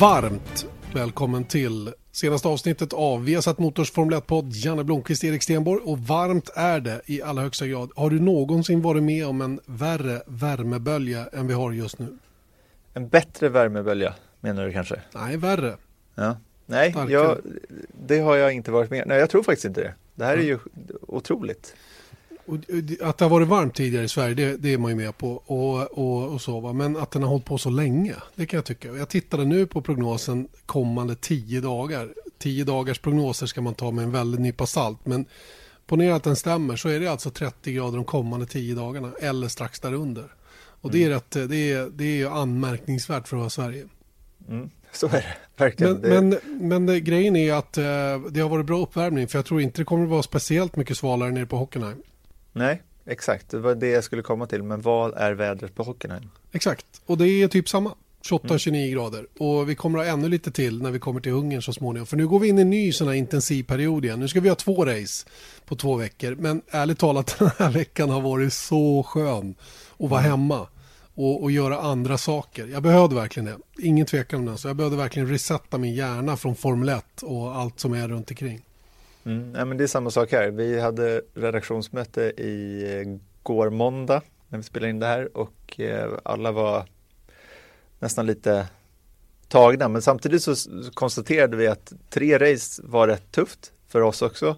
Varmt välkommen till senaste avsnittet av Viasat Motors Formel 1-podd. Janne Blomqvist, Erik Stenborg och varmt är det i allra högsta grad. Har du någonsin varit med om en värre värmebölja än vi har just nu? En bättre värmebölja menar du kanske? Nej, värre. Ja. Nej, jag, det har jag inte varit med Nej, jag tror faktiskt inte det. Det här är ju otroligt. Och att det har varit varmt tidigare i Sverige, det, det är man ju med på. Och, och, och så, va? Men att den har hållit på så länge, det kan jag tycka. Jag tittade nu på prognosen kommande tio dagar. Tio dagars prognoser ska man ta med en väldigt nypa salt. Men ponera att den stämmer så är det alltså 30 grader de kommande tio dagarna. Eller strax därunder. Och det är, rätt, det är, det är anmärkningsvärt för att vara Sverige. Mm. Så är det verkligen. Men, det, men, men det, grejen är att eh, det har varit bra uppvärmning. För jag tror inte det kommer att vara speciellt mycket svalare nere på Hockenheim. Nej, exakt. Det var det jag skulle komma till. Men vad är vädret på Hockenheim? Exakt, och det är typ samma. 28-29 Mm. grader. Och vi kommer att ha ännu lite till när vi kommer till Ungern så småningom. För nu går vi in i en ny sån här intensiv period igen. Nu ska vi ha två race på två veckor. Men ärligt talat, den här veckan har varit så skön att vara hemma. Och, och göra andra saker. Jag behövde verkligen det. Ingen tvekan om det. Så jag behövde verkligen resetta min hjärna från Formel 1 och allt som är runt omkring. Mm. Nej, men det är samma sak här. Vi hade redaktionsmöte i eh, går måndag när vi spelade in det här och eh, alla var nästan lite tagna. Men samtidigt så konstaterade vi att tre race var rätt tufft för oss också.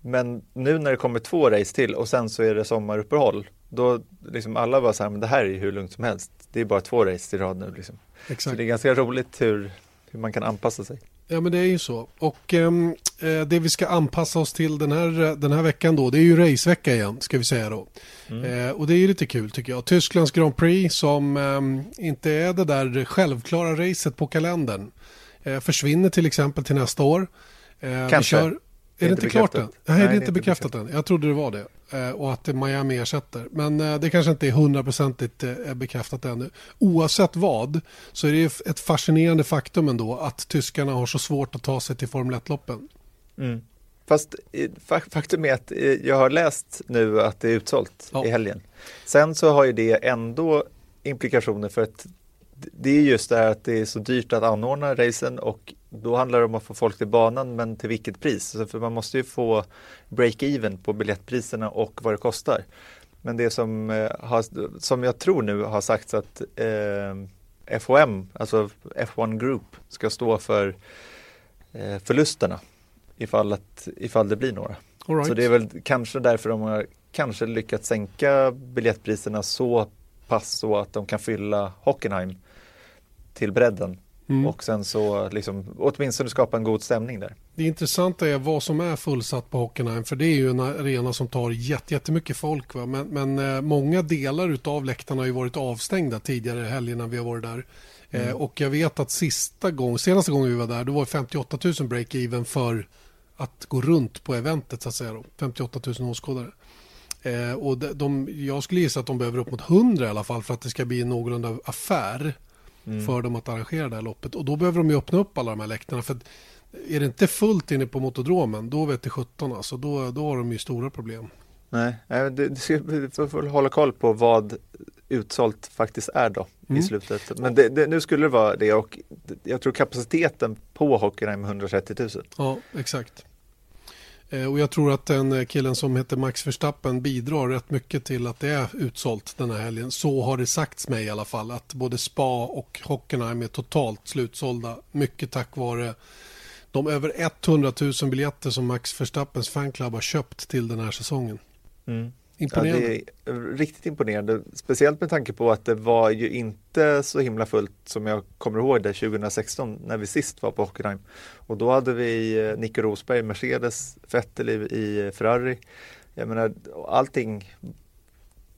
Men nu när det kommer två race till och sen så är det sommaruppehåll. Då liksom alla var så här, men det här är ju hur lugnt som helst. Det är bara två race i rad nu liksom. Så Exakt. det är ganska roligt hur, hur man kan anpassa sig. Ja men det är ju så. Och ehm, eh, det vi ska anpassa oss till den här, den här veckan då, det är ju racevecka igen ska vi säga då. Eh, och det är ju lite kul tycker jag. Tysklands Grand Prix som ehm, inte är det där självklara racet på kalendern. Eh, försvinner till exempel till nästa år. Eh, Kanske. kör, är det inte klart än? bekräftat. Nej, Nej, det är inte bekräftat bekräftat. än. Jag trodde det var det. Eh, och att Miami ersätter. Men eh, det kanske inte är hundraprocentigt eh, bekräftat ännu. Oavsett vad så är det ett fascinerande faktum ändå att tyskarna har så svårt att ta sig till Formel 1-loppen. Mm. Fast fa- faktum är att jag har läst nu att det är utsålt Ja. i helgen. Sen så har ju det ändå implikationer för att det är just det här att det är så dyrt att anordna racen och då handlar det om att få folk till banan men till vilket pris? För man måste ju få break-even på biljettpriserna och vad det kostar. Men det som, eh, har, som jag tror nu har sagts att eh, FOM, alltså F1 Group, ska stå för eh, förlusterna ifall, att, ifall det blir några. Right. Så det är väl kanske därför de har kanske lyckats sänka biljettpriserna så pass så att de kan fylla Hockenheim till bredden Mm. och sen så liksom åtminstone skapa en god stämning där. Det intressanta är vad som är fullsatt på Hockenheim. För det är ju en arena som tar jätte- jättemycket folk. Va? Men, men eh, många delar av läktarna har ju varit avstängda tidigare helgerna vi har varit där. Eh, och jag vet att sista gång, senaste gången vi var där, då var det 58 000 break-even för att gå runt på eventet så att säga. Då. 58 000 åskådare. Eh, och de, de, jag skulle gissa att de behöver upp mot 100 i alla fall för att det ska bli någorlunda affär för dem att arrangera det här loppet. Och då behöver de ju öppna upp alla de här läktarna. För är det inte fullt inne på motodromen, då vet det 17 alltså. Då, då har de ju stora problem. Nej, får får hålla koll på vad utsålt faktiskt är då Mm. i slutet. Men det, det, nu skulle det vara det och jag tror kapaciteten på Hockenheim är 130 000. Ja, exakt. Eh, och jag tror att den eh, killen som heter Max Verstappen bidrar rätt mycket till att det är utsålt den här helgen. Så har det sagts mig i alla fall. Att både Spa och Hockenheim är totalt slutsålda. Mycket tack vare de över 100 000 biljetter som Max Verstappens fanclub har köpt till den här säsongen. Mm. Ja, Imponerande. det är riktigt imponerande. Speciellt med tanke på att det var ju inte så himla fullt som jag kommer ihåg det 2016 när vi sist var på Hockenheim. Och då hade vi eh, Nico Rosberg, Mercedes, Vettel i, i Ferrari. Jag menar, allting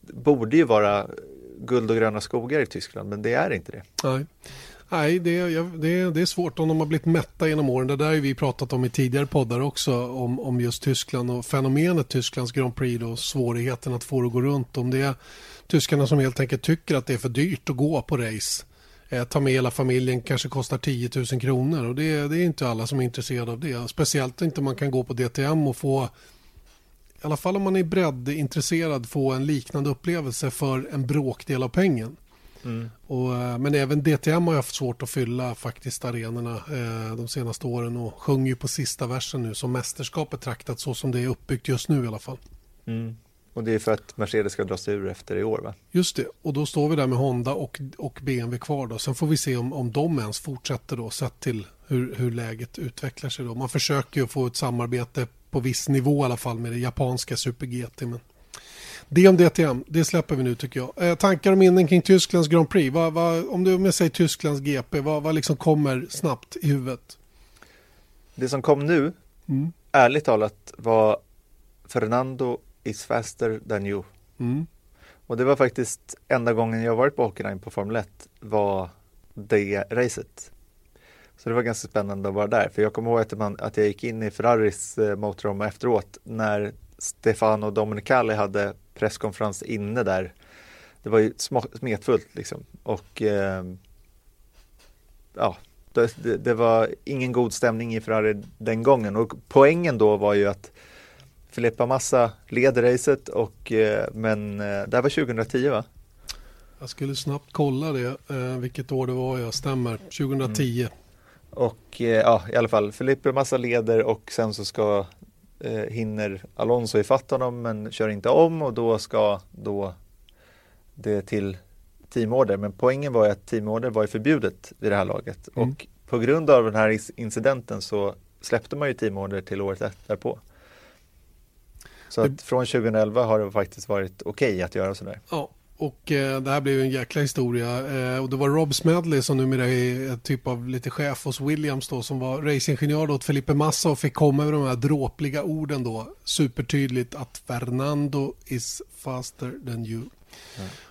borde ju vara guld och gröna skogar i Tyskland, men det är inte det. Nej. Nej, det, är- jag- det, det är svårt om de har blivit mätta genom åren. Det där har vi pratat om i tidigare poddar också. Om, om just Tyskland och fenomenet Tysklands Grand Prix och svårigheten att få det att gå runt. Om det är tyskarna som helt enkelt tycker att det är för dyrt att gå på race. Eh, ta med hela familjen kanske kostar 10 000 kronor och det, det är inte alla som är intresserade av det. Speciellt inte om man kan gå på DTM och få i alla fall om man är breddintresserad få en liknande upplevelse för en bråkdel av pengen. Och, eh, men även DTM har haft svårt att fylla faktiskt arenorna eh, de senaste åren och sjunger ju på sista versen nu som mästerskap betraktat så som det är uppbyggt just nu i alla fall. Och det är för att Mercedes ska dra sig ur efter i år va? Just det, och då står vi där med Honda och, och BMW kvar då. Sen får vi se om, om de ens fortsätter då sett till hur, hur läget utvecklar sig då. Man försöker ju få ett samarbete på viss nivå i alla fall med det japanska Super GT. Men det om DTM, det släpper vi nu tycker jag. Eh, tankar och minnen kring Tysklands Grand Prix. Vad, vad, om du jag säger Tysklands GP, vad, vad liksom kommer snabbt i huvudet? Det som kom nu, Mm. ärligt talat, var Fernando is faster than you. Mm. Och det var faktiskt enda gången jag varit på Hockenheim på Formel 1 var det racet. Så det var ganska spännande att vara där. För jag kommer ihåg att, man, att jag gick in i Ferraris eh, motorrum efteråt när Stefano Domenicali hade presskonferens inne där. Det var ju smetfullt liksom. Och eh, ja, det, det, det var ingen god stämning i Ferrari den gången. Och poängen då var ju att Filippa Massa leder racet och eh, men eh, det här var 2010 va? Jag skulle snabbt kolla det, eh, vilket år det var jag stämmer. 2010. Och eh, ja, i alla fall, Felipe Massa leder och sen så ska eh, hinner Alonso ifatt honom men kör inte om och då ska då det till teamorder. Men poängen var ju att teamorder var ju förbjudet vid det här laget Mm. och på grund av den här incidenten så släppte man ju teamorder till året därpå. Så att från 2011 har det faktiskt varit okej att göra sådär. Ja, och eh, det här blev en jäkla historia. Eh, och det var Rob Smedley som numera är typ av lite chef hos Williams då som var racingingenjör då åt Felipe Massa och fick komma med de här dråpliga orden då supertydligt att Fernando is faster than you.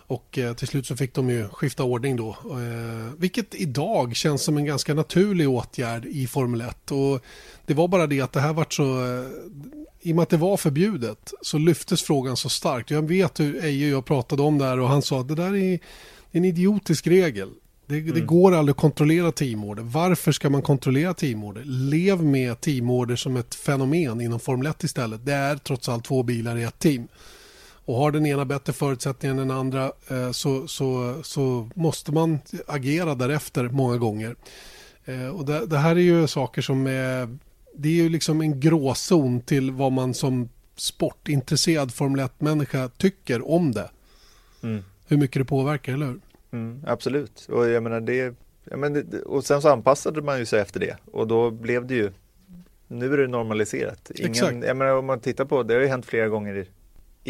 Och eh, till slut så fick de ju skifta ordning då. Eh, vilket idag känns som en ganska naturlig åtgärd i Formel 1. Och det var bara det att det här vart så... I och med att det var förbjudet så lyftes frågan så starkt. Jag vet hur Eje och jag pratade om det här och han sa att det där är en idiotisk regel. Det, det går aldrig att kontrollera teamorder. Varför ska man kontrollera teamorder? Lev med teamorder som ett fenomen inom Formel 1 istället. Det är trots allt två bilar i ett team. Och har den ena bättre förutsättningar än den andra eh, så, så, så måste man agera därefter många gånger. Eh, och det, det här är ju saker som är, det är ju liksom en gråzon till vad man som sportintresserad Formel 1-människa tycker om det. Mm. Hur mycket det påverkar, eller hur? Mm, absolut, och jag menar det, ja, men det, och sen så anpassade man ju sig efter det och då blev det ju, nu är det normaliserat. Exakt. Ingen, jag menar om man tittar på, det har ju hänt flera gånger i,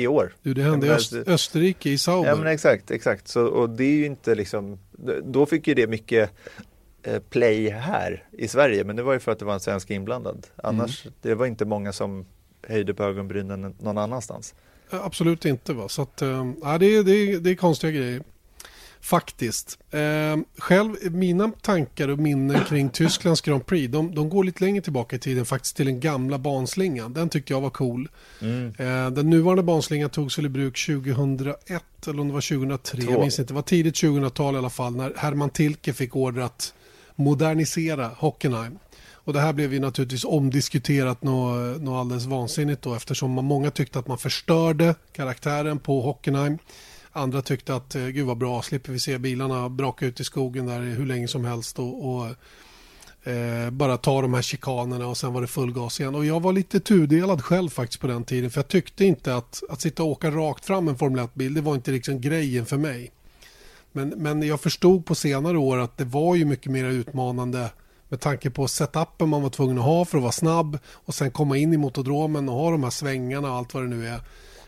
i år. Du, det hände i Öst, alltså- Österrike i Sauber. Ja men exakt, exakt. Så, och det är ju inte liksom, då fick ju det mycket play här i Sverige, men det var ju för att det var en svensk inblandad. Annars, Mm. det var inte många som höjde på ögonbrynen någon annanstans. Eh, Absolut inte. Va? Så att, eh, ja, det, är, det, är, det är konstiga grejer. Faktiskt. Eh, själv, mina tankar och minnen kring Tysklands Grand Prix, de, de går lite längre tillbaka i tiden faktiskt till den gamla banslingan. Den tyckte jag var cool. Eh, den nuvarande banslingan togs väl i bruk 2001 eller om det var 2003. Två. Jag minns inte. Det var tidigt 2000-tal i alla fall när Herman Tilke fick order att modernisera Hockenheim. Och det här blev ju naturligtvis omdiskuterat något, nå alldeles vansinnigt då eftersom man, många tyckte att man förstörde karaktären på Hockenheim. Andra tyckte att eh, gud vad bra, slipper vi se bilarna braka ut i skogen där hur länge som helst och, och eh, bara ta de här chikanerna och sen var det full gas igen. Och jag var lite tudelad själv faktiskt på den tiden för jag tyckte inte att, att sitta och åka rakt fram en Formel 1-bil, det var inte liksom grejen för mig. Men, men jag förstod på senare år att det var ju mycket mer utmanande med tanke på setupen man var tvungen att ha för att vara snabb och sen komma in i motodromen och ha de här svängarna och allt vad det nu är.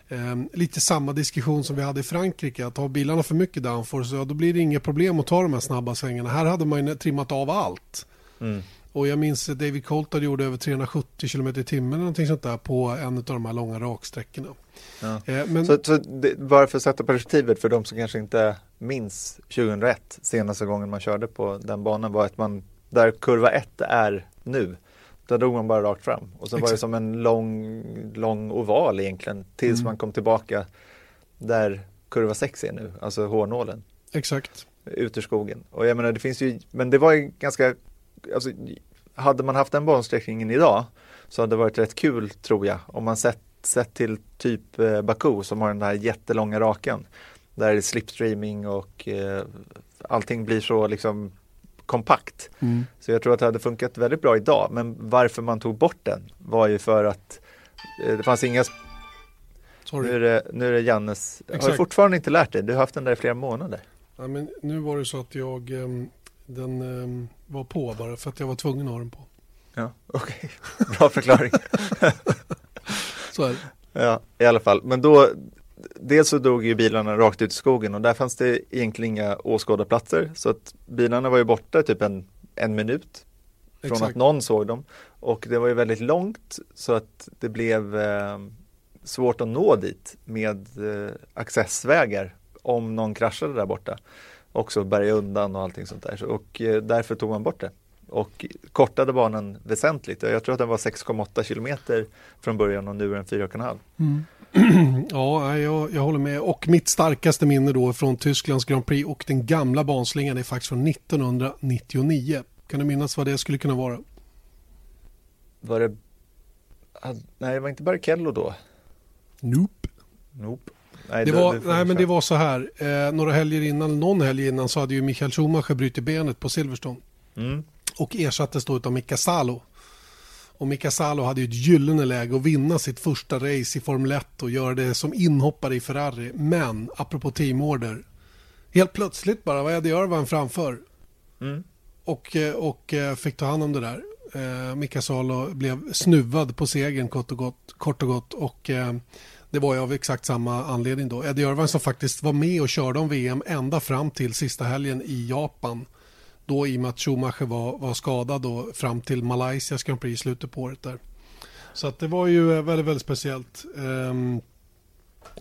Ehm, lite samma diskussion som vi hade i Frankrike, att ha bilarna för mycket downforce, ja, då blir det inget problem att ta de här snabba svängarna. Här hade man ju trimmat av allt. Mm. Och jag minns att David Coulthard gjorde över 370 km i timmen eller någonting sånt där på en av de här långa raksträckorna. Ja. Eh, men, Så, så det, bara för att sätta perspektivet för de som kanske inte minns 2001, senaste gången man körde på den banan var att man, där kurva 1 är nu, där drog man bara rakt fram. Och så var det Exakt. som en lång, lång oval egentligen, tills Mm. man kom tillbaka där kurva 6 är nu, alltså hårnålen, exakt. ut ur skogen. Och jag menar, det finns ju, men det var ju ganska, alltså, hade man haft den bansträckningen idag så hade det varit rätt kul tror jag, om man sett, sett till typ eh, Baku som har den här jättelånga raken. Där är det slipstreaming och eh, allting blir så liksom kompakt. Mm. Så jag tror att det hade funkat väldigt bra idag. Men varför man tog bort den var ju för att eh, det fanns inga, Sorry. nu är det, nu är det Jannes, har du Exakt. fortfarande inte lärt dig? Du har haft den där i flera månader. Ja, men nu var det så att jag ehm, den ehm, var på bara för att jag var tvungen att ha den på. Ja, okej, bra förklaring. Så är det. Ja, i alla fall. Men då, dels så drog ju bilarna rakt ut i skogen och där fanns det egentligen inga åskådarplatser. Så att bilarna var ju borta typ en, en minut från Exakt. att någon såg dem. Och det var ju väldigt långt så att det blev eh, svårt att nå dit med eh, accessvägar om någon kraschade där borta. Också bärga undan och allting sånt där. Så, och eh, därför tog man bort det. Och kortade banan väsentligt. Jag tror att den var 6,8 kilometer från början och nu är den 4,5. Mm. ja, jag, jag håller med. Och mitt starkaste minne då från Tysklands Grand Prix och den gamla banslingan är faktiskt från 1999. Kan du minnas vad det skulle kunna vara? Var det... ah, Nej, det var inte Barrichello då. Nope. Nope. Nej, Det var, det nej, men det var så här. Eh, några helger innan, någon helg innan så hade ju Michael Schumacher brutit benet på Silverstone. Mm. och ersattes då av Mika Salo. Och Mika Salo hade ju ett gyllene läge att vinna sitt första race i Formel 1 och göra det som inhoppare i Ferrari. Men, apropå teamorder, helt plötsligt bara var Eddie Irvine framför Mm. och, eh, och eh, fick ta hand om det där. Eh, Mika Salo blev snuvad på segern kort och gott. Kort och, gott och eh, det var ju av exakt samma anledning då. Eddie Irvine som faktiskt var med och körde om VM ända fram till sista helgen i Japan. Då i och med att Schumacher var, var skadad då fram till Malaysias Grand Prix i slutet på året där. Så att det var ju eh, väldigt, väldigt speciellt. Ehm,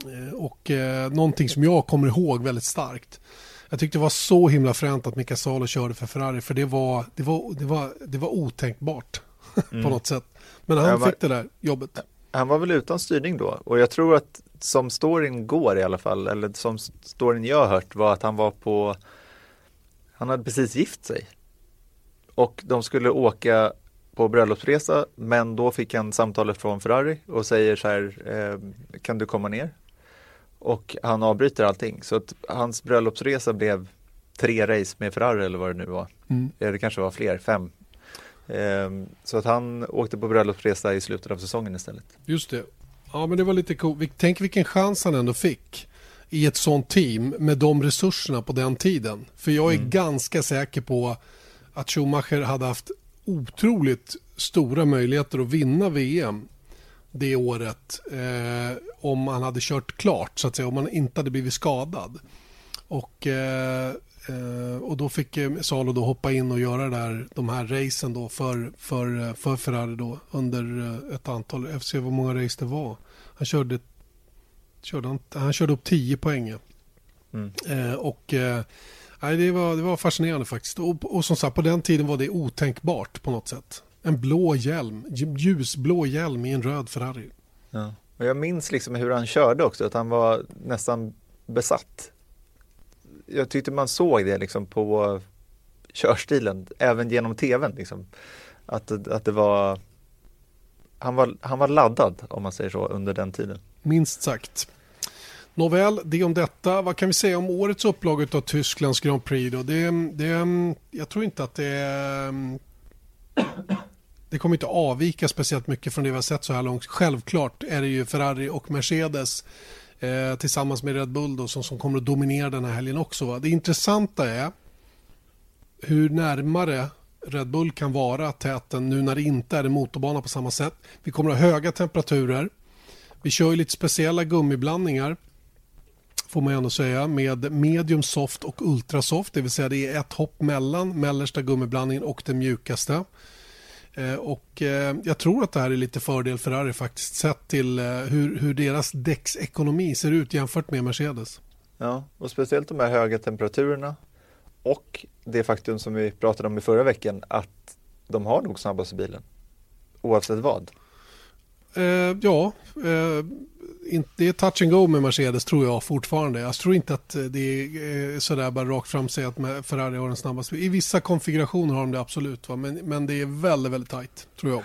eh, och eh, någonting som jag kommer ihåg väldigt starkt. Jag tyckte det var så himla fränt att Mika Salo körde för Ferrari för det var, det var, det var, det var otänkbart på något sätt. Men han Mm. Men- fick det där jobbet. Han var väl utan styrning då och jag tror att som storyn går i alla fall, eller som storyn jag har hört var att han var på Han hade precis gift sig och de skulle åka på bröllopsresa men då fick han samtalet från Ferrari och säger så här eh, Kan du komma ner? Och han avbryter allting så att hans bröllopsresa blev tre race med Ferrari eller vad det nu var. Mm. Ja, det kanske var fler, fem. Ehm, så att han åkte på bröllopsresa i slutet av säsongen istället. Just det. Ja, men det var lite coolt. Tänk vilken chans han ändå fick i ett sånt team med de resurserna på den tiden. För jag är Mm. ganska säker på att Schumacher hade haft otroligt stora möjligheter att vinna VM det året eh, om han hade kört klart, så att säga, om han inte hade blivit skadad. Och, eh, och då fick eh, Salo då hoppa in och göra där, de här racen då för, för, eh, för Ferrari då under eh, ett antal, jag se hur många race det var. Han körde, körde han, han körde upp 10 poäng. Mm. Eh, och eh, nej, det, var, det var fascinerande faktiskt. Och, och som sagt, på den tiden var det otänkbart på något sätt. En blå hjälm, lj- ljusblå hjälm i en röd Ferrari. Ja. Och jag minns liksom hur han körde också, att han var nästan besatt. Jag tyckte man såg det liksom på körstilen, även genom tvn. Liksom. Att, att det var han, var han var laddad om man säger så under den tiden. Minst sagt. Nåväl, det om detta. Vad kan vi säga om årets upplaga av Tysklands Grand Prix? Då? Det, det, jag tror inte att det... Det kommer inte avvika speciellt mycket från det vi har sett så här långt. Självklart är det ju Ferrari och Mercedes eh, tillsammans med Red Bull då, som, som kommer att dominera den här helgen också. Va? Det intressanta är hur närmare Red Bull kan vara täten nu när det inte är en motorbana på samma sätt. Vi kommer att ha höga temperaturer. Vi kör ju lite speciella gummiblandningar får man ändå säga med medium soft och ultra soft. Det vill säga det är ett hopp mellan mellersta gummiblandningen och den mjukaste. Eh, och eh, jag tror att det här är lite fördel Ferrari faktiskt sett till eh, hur, hur deras däcksekonomi ser ut jämfört med Mercedes. Ja, och speciellt de här höga temperaturerna och det faktum som vi pratade om i förra veckan att de har nog snabbaste bilen. Oavsett vad. Eh, ja, eh, det är touch and go med Mercedes tror jag fortfarande. Jag tror inte att det är eh, sådär bara rakt fram säga att Ferrari har den snabbaste. I vissa konfigurationer har de det absolut, va? Men, men det är väldigt, väldigt tajt tror jag.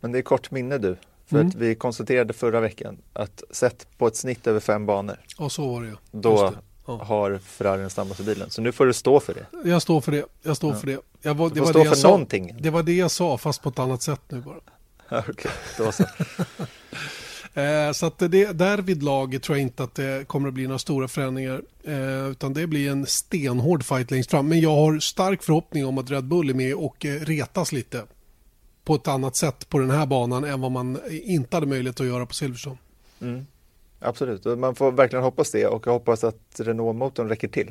Men det är kort minne du. För Mm. att vi konstaterade förra veckan att sett på ett snitt över fem banor, Ja, så var det ju. då det. Ja. har Ferrari den snabbaste bilen. Så nu får du stå för det. Jag står för det. Jag står Ja. för det. Jag var, Du det, får var stå det, jag för sa. någonting. det var det jag sa, fast på ett annat sätt nu bara. Okej, då så. Eh, så att det, därvid lag tror jag inte att det kommer att bli några stora förändringar. Eh, utan det blir en stenhård fight längst fram. Men jag har stark förhoppning om att Red Bull är med och eh, retas lite. På ett annat sätt på den här banan än vad man inte hade möjlighet att göra på Silverstone. Mm. Absolut, man får verkligen hoppas det och jag hoppas att Renault-motorn räcker till.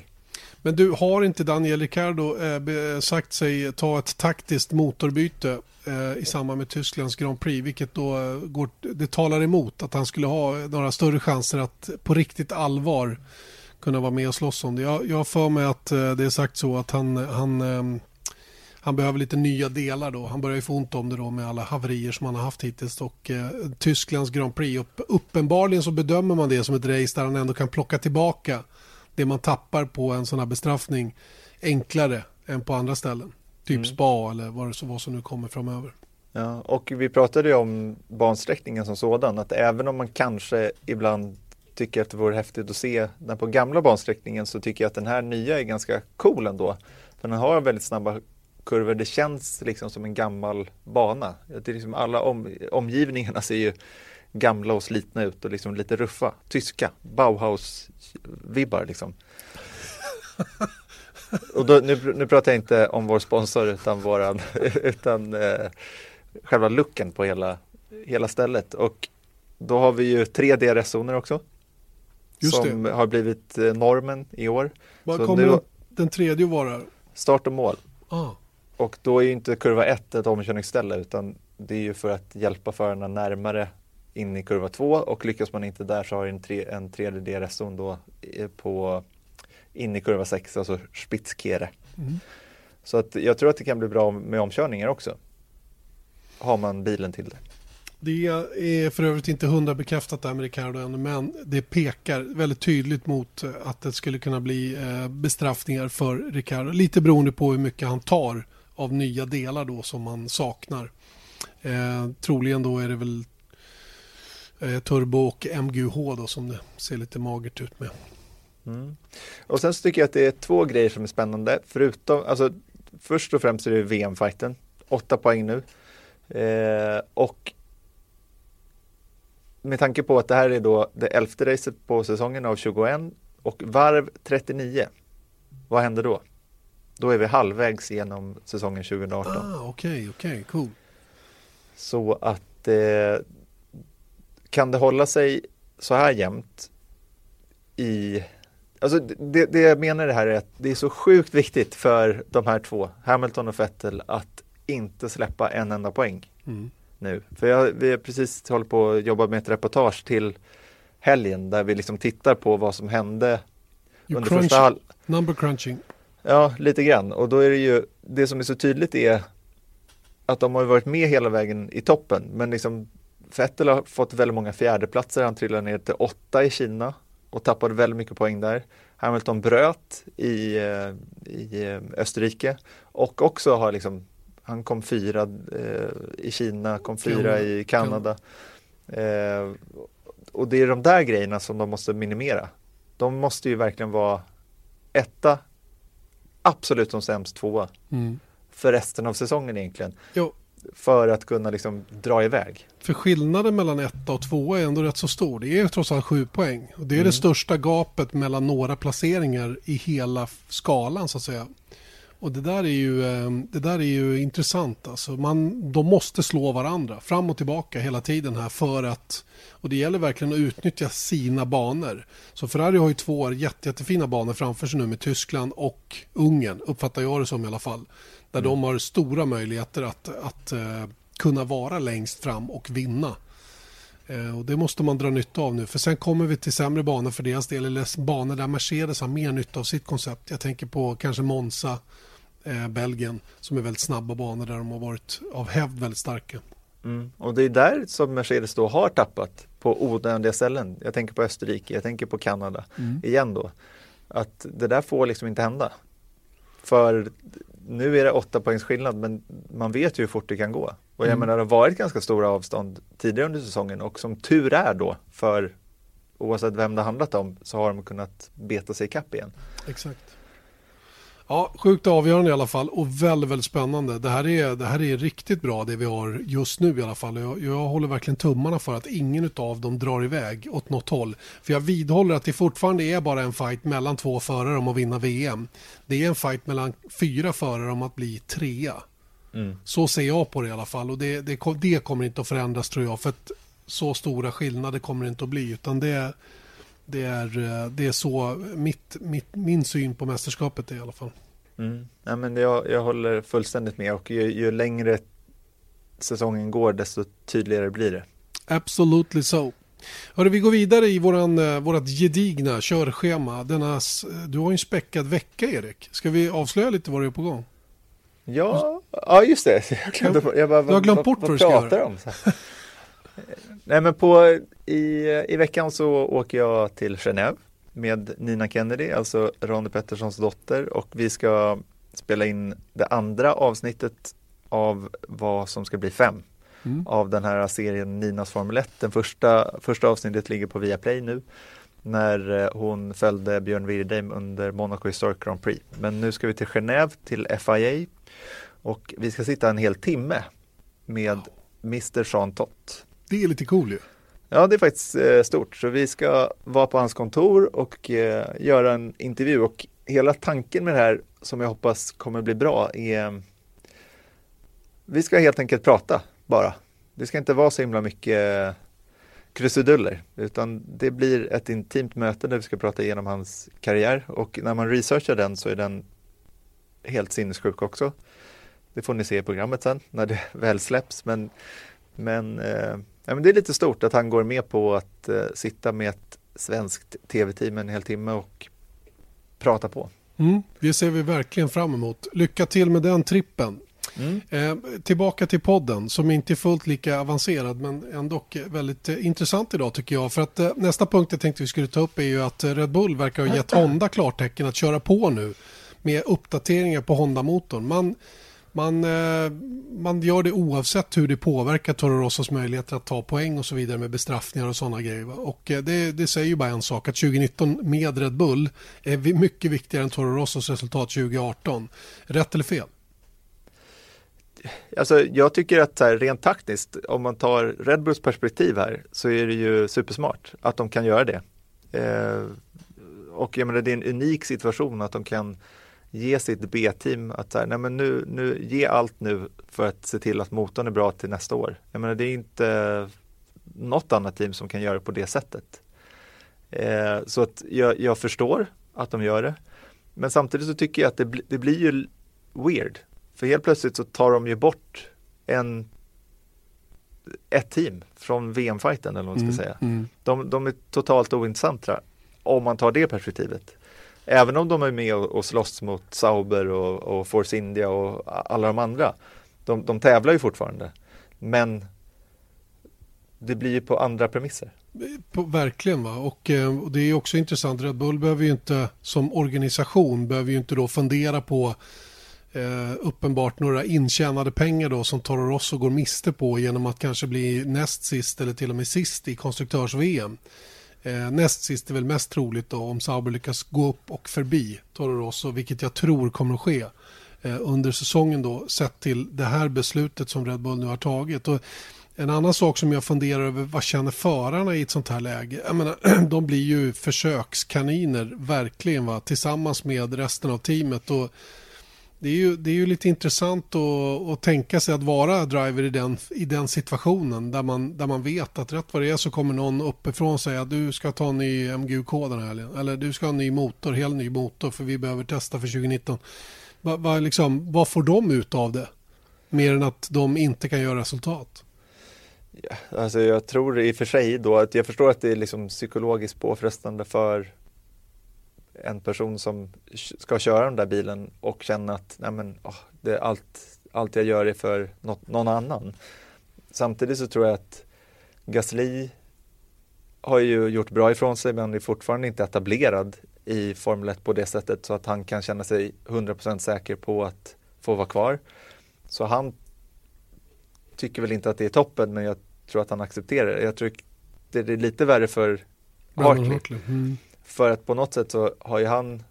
Men du, har inte Daniel Ricciardo eh, sagt sig ta ett taktiskt motorbyte eh, i samband med Tysklands Grand Prix, vilket då eh, går, det talar emot att han skulle ha några större chanser att på riktigt allvar kunna vara med och slåss om det. Jag, jag har för mig att eh, det är sagt så att han, han, ehm, han behöver lite nya delar då. Han börjar ju få ont om det då med alla haverier som han har haft hittills och eh, Tysklands Grand Prix, upp, uppenbarligen så bedömer man det som ett race där han ändå kan plocka tillbaka det man tappar på en sån här bestraffning enklare än på andra ställen. Typ Mm. spa eller vad det vad som nu kommer framöver. Ja, och vi pratade ju om bansträckningen som sådan, att även om man kanske ibland tycker att det vore häftigt att se den på gamla bansträckningen så tycker jag att den här nya är ganska cool ändå. För den har väldigt snabba kurvor, det känns liksom som en gammal bana. Det är liksom alla om, omgivningarna ser ju gamla och slitna ut och liksom lite ruffa, tyska, Bauhaus-vibbar liksom. Och då, nu, nu pratar jag inte om vår sponsor utan, våran, utan eh, själva looken på hela, hela stället. Och då har vi ju tre DRS-zoner också. Just som har blivit eh, normen i år. Vad kommer nu- den, tredje vara? Start och mål. Ah, Och då är ju inte kurva 1 ett omkörningsställe utan det är ju för att hjälpa förarna närmare in i kurva 2 och lyckas man inte där så har en, tre, en tredje DRS-zon då eh, på in i kurva 6, alltså Spitzkehre. mm. Så att jag tror att det kan bli bra med omkörningar också. Har man bilen till det. Det är för övrigt inte hundra bekräftat där med Ricardo ännu, men det pekar väldigt tydligt mot eh, att det skulle kunna bli eh, bestraffningar för Ricardo. Lite beroende på hur mycket han tar av nya delar då som man saknar. Eh, troligen då är det väl Turbo och MGUH då som det ser lite magert ut med. Mm. Och sen så tycker jag att det är två grejer som är spännande. Förutom, alltså först och främst är det VM-fighten. Åtta poäng nu. Eh, och med tanke på att det här är då det elfte racet på säsongen av 21 och varv 39. Vad händer då? Då är vi halvvägs genom säsongen 2018. Ah, okej, okej, cool. Så att eh, kan det hålla sig så här jämnt i Alltså det, det jag menar det här är att det är så sjukt viktigt för de här två, Hamilton och Vettel, att inte släppa en enda poäng Mm. nu. För jag, vi har precis hållit på att jobba med ett reportage till helgen där vi liksom tittar på vad som hände You under crunch, första halv... number crunching. Ja, lite grann. Och då är det ju, det som är så tydligt är att de har varit med hela vägen i toppen. Men liksom Vettel har fått väldigt många fjärdeplatser. Han trillade ner till åtta i Kina och tappade väldigt mycket poäng där. Hamilton bröt i, eh, i eh, Österrike och också har liksom, han kom fyra eh, i Kina, kom fyra i Kanada. Eh, och det är de där grejerna som de måste minimera. De måste ju verkligen vara etta, absolut som sämst tvåa Mm. för resten av säsongen egentligen. Jo, För att kunna liksom dra iväg. För skillnaden mellan etta och tvåa är ändå rätt så stor. Det är trots allt sju poäng. Och det är Mm. det största gapet mellan några placeringar i hela skalan så att säga. Och det där är ju, eh, det där är ju intressant. Alltså man, de måste slå varandra fram och tillbaka hela tiden här för att och det gäller verkligen att utnyttja sina banor. Så Ferrari har ju två jätte, jättefina banor framför sig nu med Tyskland och Ungern, uppfattar jag det som i alla fall. Där Mm. de har stora möjligheter att, att eh, kunna vara längst fram och vinna. Eh, och Det måste man dra nytta av nu. För sen kommer vi till sämre banor för deras del. Eller banor där Mercedes har mer nytta av sitt koncept. Jag tänker på kanske Monza, eh, Belgien som är väldigt snabba banor där de har varit av hävd väldigt starka. Mm. Och det är där som Mercedes då har tappat på onödiga ställen. Jag tänker på Österrike, jag tänker på Kanada igen då. Att det där får liksom inte hända. För nu är det åtta poängs skillnad men man vet ju hur fort det kan gå. Och jag Mm. menar det har varit ganska stora avstånd tidigare under säsongen och som tur är då för oavsett vem det handlat om så har de kunnat beta sig ikapp igen. Exakt. Ja, sjukt avgörande i alla fall och väldigt, väldigt spännande. Det här, är, det här är riktigt bra det vi har just nu i alla fall. Jag, jag håller verkligen tummarna för att ingen av dem drar iväg åt något håll. För jag vidhåller att det fortfarande är bara en fight mellan två förare om att vinna VM. Det är en fight mellan fyra förare om att bli trea. Så ser jag på det i alla fall och det, det, det kommer inte att förändras tror jag. För att så stora skillnader kommer det inte att bli utan det, det, är, eh, det är så mitt, mitt, min syn på mästerskapet är i alla fall. Mm. Ja, men jag, jag håller fullständigt med och ju, ju längre säsongen går desto tydligare blir det. Absolutely so. Hörru, vi går vidare i våran, eh, vårat gedigna körschema. Denna, s- du har ju en späckad vecka Erik. Ska vi avslöja lite vad det är på gång? Ja, ja just det. Jag, glömde, jag bara, Du har glömt vad, bort vad, vad du ska göra. om? Nej men på, i, i veckan så åker jag till Genève med Nina Kennedy, alltså Ronny Petterssons dotter och vi ska spela in det andra avsnittet av vad som ska bli fem Mm. av den här serien Ninas Formel 1. Den första, första avsnittet ligger på Viaplay nu när eh, hon följde Björn Wirdheim under Monaco Historic Grand Prix. Men nu ska vi till Genève till FIA och vi ska sitta en hel timme med Mr. Jean Tott. Det är lite cool ju. Ja, det är faktiskt eh, stort. Så vi ska vara på hans kontor och eh, göra en intervju. Och hela tanken med det här, som jag hoppas kommer bli bra, är vi ska helt enkelt prata bara. Det ska inte vara så himla mycket eh, krusiduller, utan det blir ett intimt möte där vi ska prata igenom hans karriär. Och när man researchar den så är den helt sinnessjuk också. Det får ni se i programmet sen när det väl släpps. Men, men, eh, ja, men det är lite stort att han går med på att eh, sitta med ett svenskt tv-team en hel timme och prata på. Mm, det ser vi verkligen fram emot. Lycka till med den trippen. Mm. Eh, tillbaka till podden som inte är fullt lika avancerad men ändå väldigt eh, intressant idag tycker jag. För att eh, nästa punkt jag tänkte vi skulle ta upp är ju att eh, Red Bull verkar ha gett Honda klartecken att köra på nu med uppdateringar på Honda-motorn. Man, man, eh, man gör det oavsett hur det påverkar Toro Rossos möjligheter att ta poäng och så vidare med bestraffningar och sådana grejer. Och eh, det, det säger ju bara en sak att 2019 med Red Bull är mycket viktigare än Toro Rossos resultat 2018. Rätt eller fel? Alltså, jag tycker att här, rent taktiskt, om man tar Red Bulls perspektiv här, så är det ju supersmart att de kan göra det. Eh, och jag menar, det är en unik situation att de kan ge sitt B-team att så här, nej men nu, nu, ge allt nu för att se till att motorn är bra till nästa år. Jag menar, det är inte något annat team som kan göra det på det sättet. Eh, så att jag, jag förstår att de gör det. Men samtidigt så tycker jag att det, bli, det blir ju weird. För helt plötsligt så tar de ju bort en, ett team från VM-fighten eller vad man ska säga. Mm. De, de är totalt ointressanta om man tar det perspektivet. Även om de är med och, och slåss mot Sauber och, och Force India och alla de andra. De, de tävlar ju fortfarande. Men det blir ju på andra premisser. På, verkligen va och, eh, och det är också intressant Red Bull behöver ju inte som organisation behöver ju inte då fundera på eh, uppenbart några intjänade pengar då som Toro Rosso går miste på genom att kanske bli näst sist eller till och med sist i konstruktörs-VM. Eh, näst sist är väl mest troligt då om Sauber lyckas gå upp och förbi Toro Rosso vilket jag tror kommer att ske eh, under säsongen då sett till det här beslutet som Red Bull nu har tagit. Och en annan sak som jag funderar över, vad känner förarna i ett sånt här läge? Jag menar, de blir ju försökskaniner, verkligen, va? tillsammans med resten av teamet. Och det är ju, det är ju lite intressant att, att tänka sig att vara driver i den, i den situationen där man, där man vet att rätt vad det är så kommer någon uppifrån säga att du ska ta en ny MGUK den här helgen. Eller du ska ha en ny motor, helt ny motor för vi behöver testa för 2019. Va, va, liksom, vad får de ut av det? Mer än att de inte kan göra resultat. Ja, alltså jag tror i och för sig då att jag förstår att det är liksom psykologiskt påfrestande för en person som ska köra den där bilen och känna att nej men, oh, det, allt, allt jag gör är för något, någon annan. Samtidigt så tror jag att Gasly har ju gjort bra ifrån sig men är fortfarande inte etablerad i Formel 1 på det sättet så att han kan känna sig 100% säker på att få vara kvar. Så han tycker väl inte att det är toppen men jag tror att han accepterar det. Jag tror det är lite värre för. Hartley. Mm. För att på något sätt så har ju han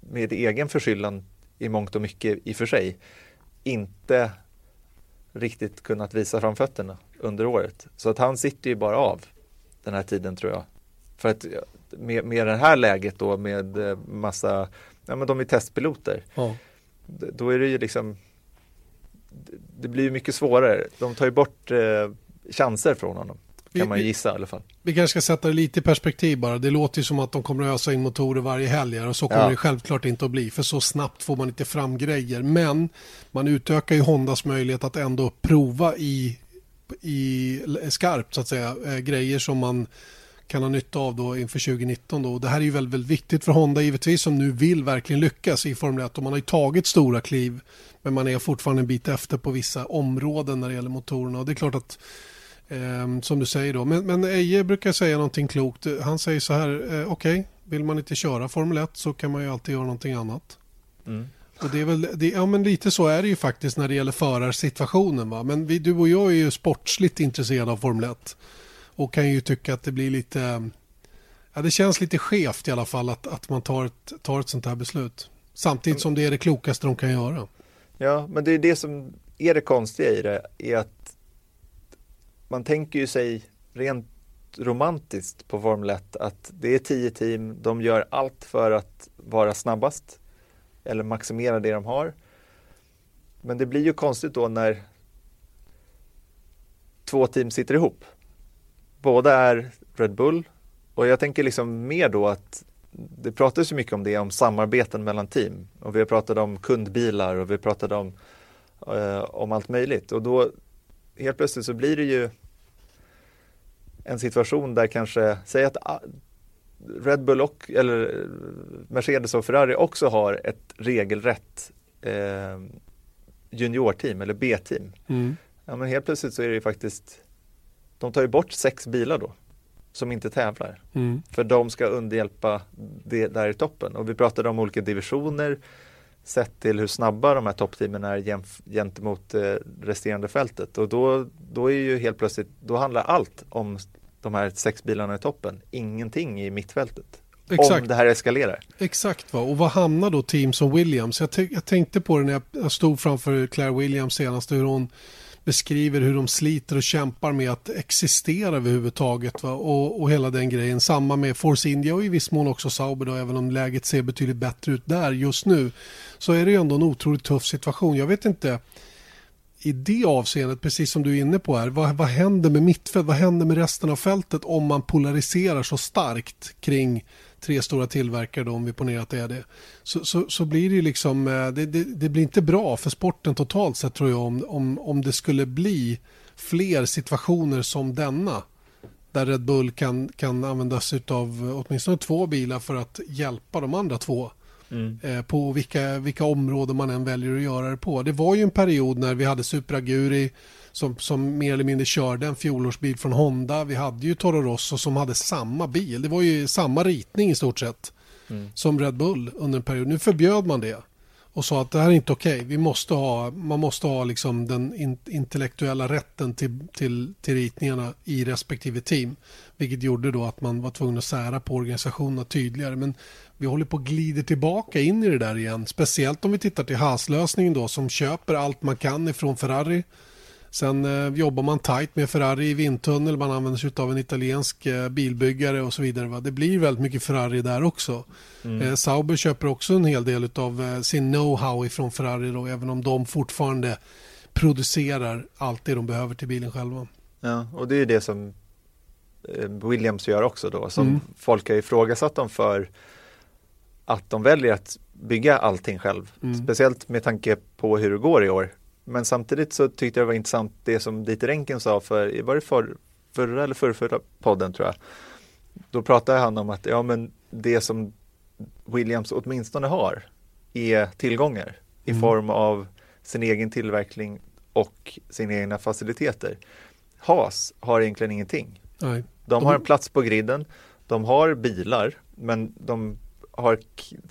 med egen förskyllan i mångt och mycket i och för sig inte riktigt kunnat visa framfötterna under året. Så att han sitter ju bara av den här tiden tror jag. För att med, med det här läget då med eh, massa, ja men de är testpiloter, Ja. då är det ju liksom det blir ju mycket svårare. De tar ju bort eh, chanser från honom. Vi- Kan man gissa i alla fall. Vi kanske ska sätta det lite i perspektiv bara. Det låter ju som att de kommer att ösa in motorer varje helg och så kommer Ja. det självklart inte att bli. För så snabbt får man inte fram grejer. Men man utökar ju Hondas möjlighet att ändå prova i, i skarpt så att säga. Eh, grejer som man kan ha nytta av då inför 2019. Då. Och Det här är ju väldigt, väldigt viktigt för Honda givetvis som nu vill verkligen lyckas i Formel 1. Och man har ju tagit stora kliv men man är fortfarande en bit efter på vissa områden när det gäller motorerna. Och det är klart att Ehm, som du säger då. Men, men Eje brukar säga någonting klokt. Han säger så här, eh, okej, vill man inte köra Formel 1 så kan man ju alltid göra någonting annat. Mm. Och det är väl, det, ja men lite så är det ju faktiskt när det gäller förarsituationen va. Men vi, du och jag är ju sportsligt intresserade av Formel 1. Och kan ju tycka att det blir lite, ja det känns lite skevt i alla fall att, att man tar ett, tar ett sånt här beslut. Samtidigt som det är det klokaste de kan göra. Ja, men det är det som är det konstiga i det, är att man tänker ju sig rent romantiskt på Formel 1 att det är tio team, de gör allt för att vara snabbast eller maximera det de har. Men det blir ju konstigt då när två team sitter ihop. Båda är Red Bull och jag tänker liksom mer då att det pratas ju mycket om det, om samarbeten mellan team. Och vi har pratat om kundbilar och vi pratade om, eh, om allt möjligt. Och då helt plötsligt så blir det ju en situation där kanske, säg att ah, Red Bull och, eller Mercedes och Ferrari också har ett regelrätt eh, juniorteam eller B-team. Mm. Ja men helt plötsligt så är det ju faktiskt, de tar ju bort sex bilar då som inte tävlar. Mm. För de ska underhjälpa det där i toppen. Och vi pratade om olika divisioner sett till hur snabba de här toppteamen är gentemot eh, resterande fältet. Och då, då är ju helt plötsligt, då handlar allt om de här sex bilarna i toppen. Ingenting i mittfältet. Exakt. Om det här eskalerar. Exakt, va? och vad hamnar då team som Williams? Jag, jag tänkte på det när jag- jag stod framför Claire Williams senast, hur hon beskriver hur de sliter och kämpar med att existera överhuvudtaget va? Och, och hela den grejen. Samma med Force India och i viss mån också Sauber då, även om läget ser betydligt bättre ut där just nu. Så är det ju ändå en otroligt tuff situation. Jag vet inte i det avseendet, precis som du är inne på här, vad, vad händer med mittfält, vad händer med resten av fältet om man polariserar så starkt kring tre stora tillverkare, då, om vi ponerar att det är det, så, så, så blir det liksom, eh, det, det, det blir inte bra för sporten totalt sett tror jag om, om, om det skulle bli fler situationer som denna. Där Red Bull kan, kan använda sig av åtminstone två bilar för att hjälpa de andra två eh, på vilka, vilka områden man än väljer att göra det på. Det var ju en period när vi hade Supra Aguri som, som mer eller mindre körde en fjolårsbil från Honda. Vi hade ju Toro Rosso som hade samma bil. Det var ju samma ritning i stort sett som Red Bull under en period. Nu förbjöd man det och sa att det här är inte okej. Vi måste ha, man måste ha liksom den in, intellektuella rätten till, till, till ritningarna i respektive team. Vilket gjorde då att man var tvungen att sära på organisationerna tydligare. Men vi håller på att glida tillbaka in i det där igen. Speciellt om vi tittar till Haas-lösningen då som köper allt man kan ifrån Ferrari. Sen eh, jobbar man tajt med Ferrari i vindtunnel, man använder sig av en italiensk eh, bilbyggare och så vidare. Va? Det blir väldigt mycket Ferrari där också. Eh, Sauber köper också en hel del av eh, sin know-how ifrån Ferrari då, även om de fortfarande producerar allt det de behöver till bilen själva. Ja, och det är ju det som eh, Williams gör också då, som Mm. folk har ifrågasatt dem för att de väljer att bygga allting själv. Mm. Speciellt med tanke på hur det går i år. Men samtidigt så tyckte jag det var intressant det som Dieter Renken sa för, var det för, förra eller förra, podden tror jag. Då pratade han om att ja men det som Williams åtminstone har är tillgångar i Mm. form av sin egen tillverkning och sina egna faciliteter. Haas har egentligen ingenting. Nej. De har en plats på griden, de har bilar, men de har,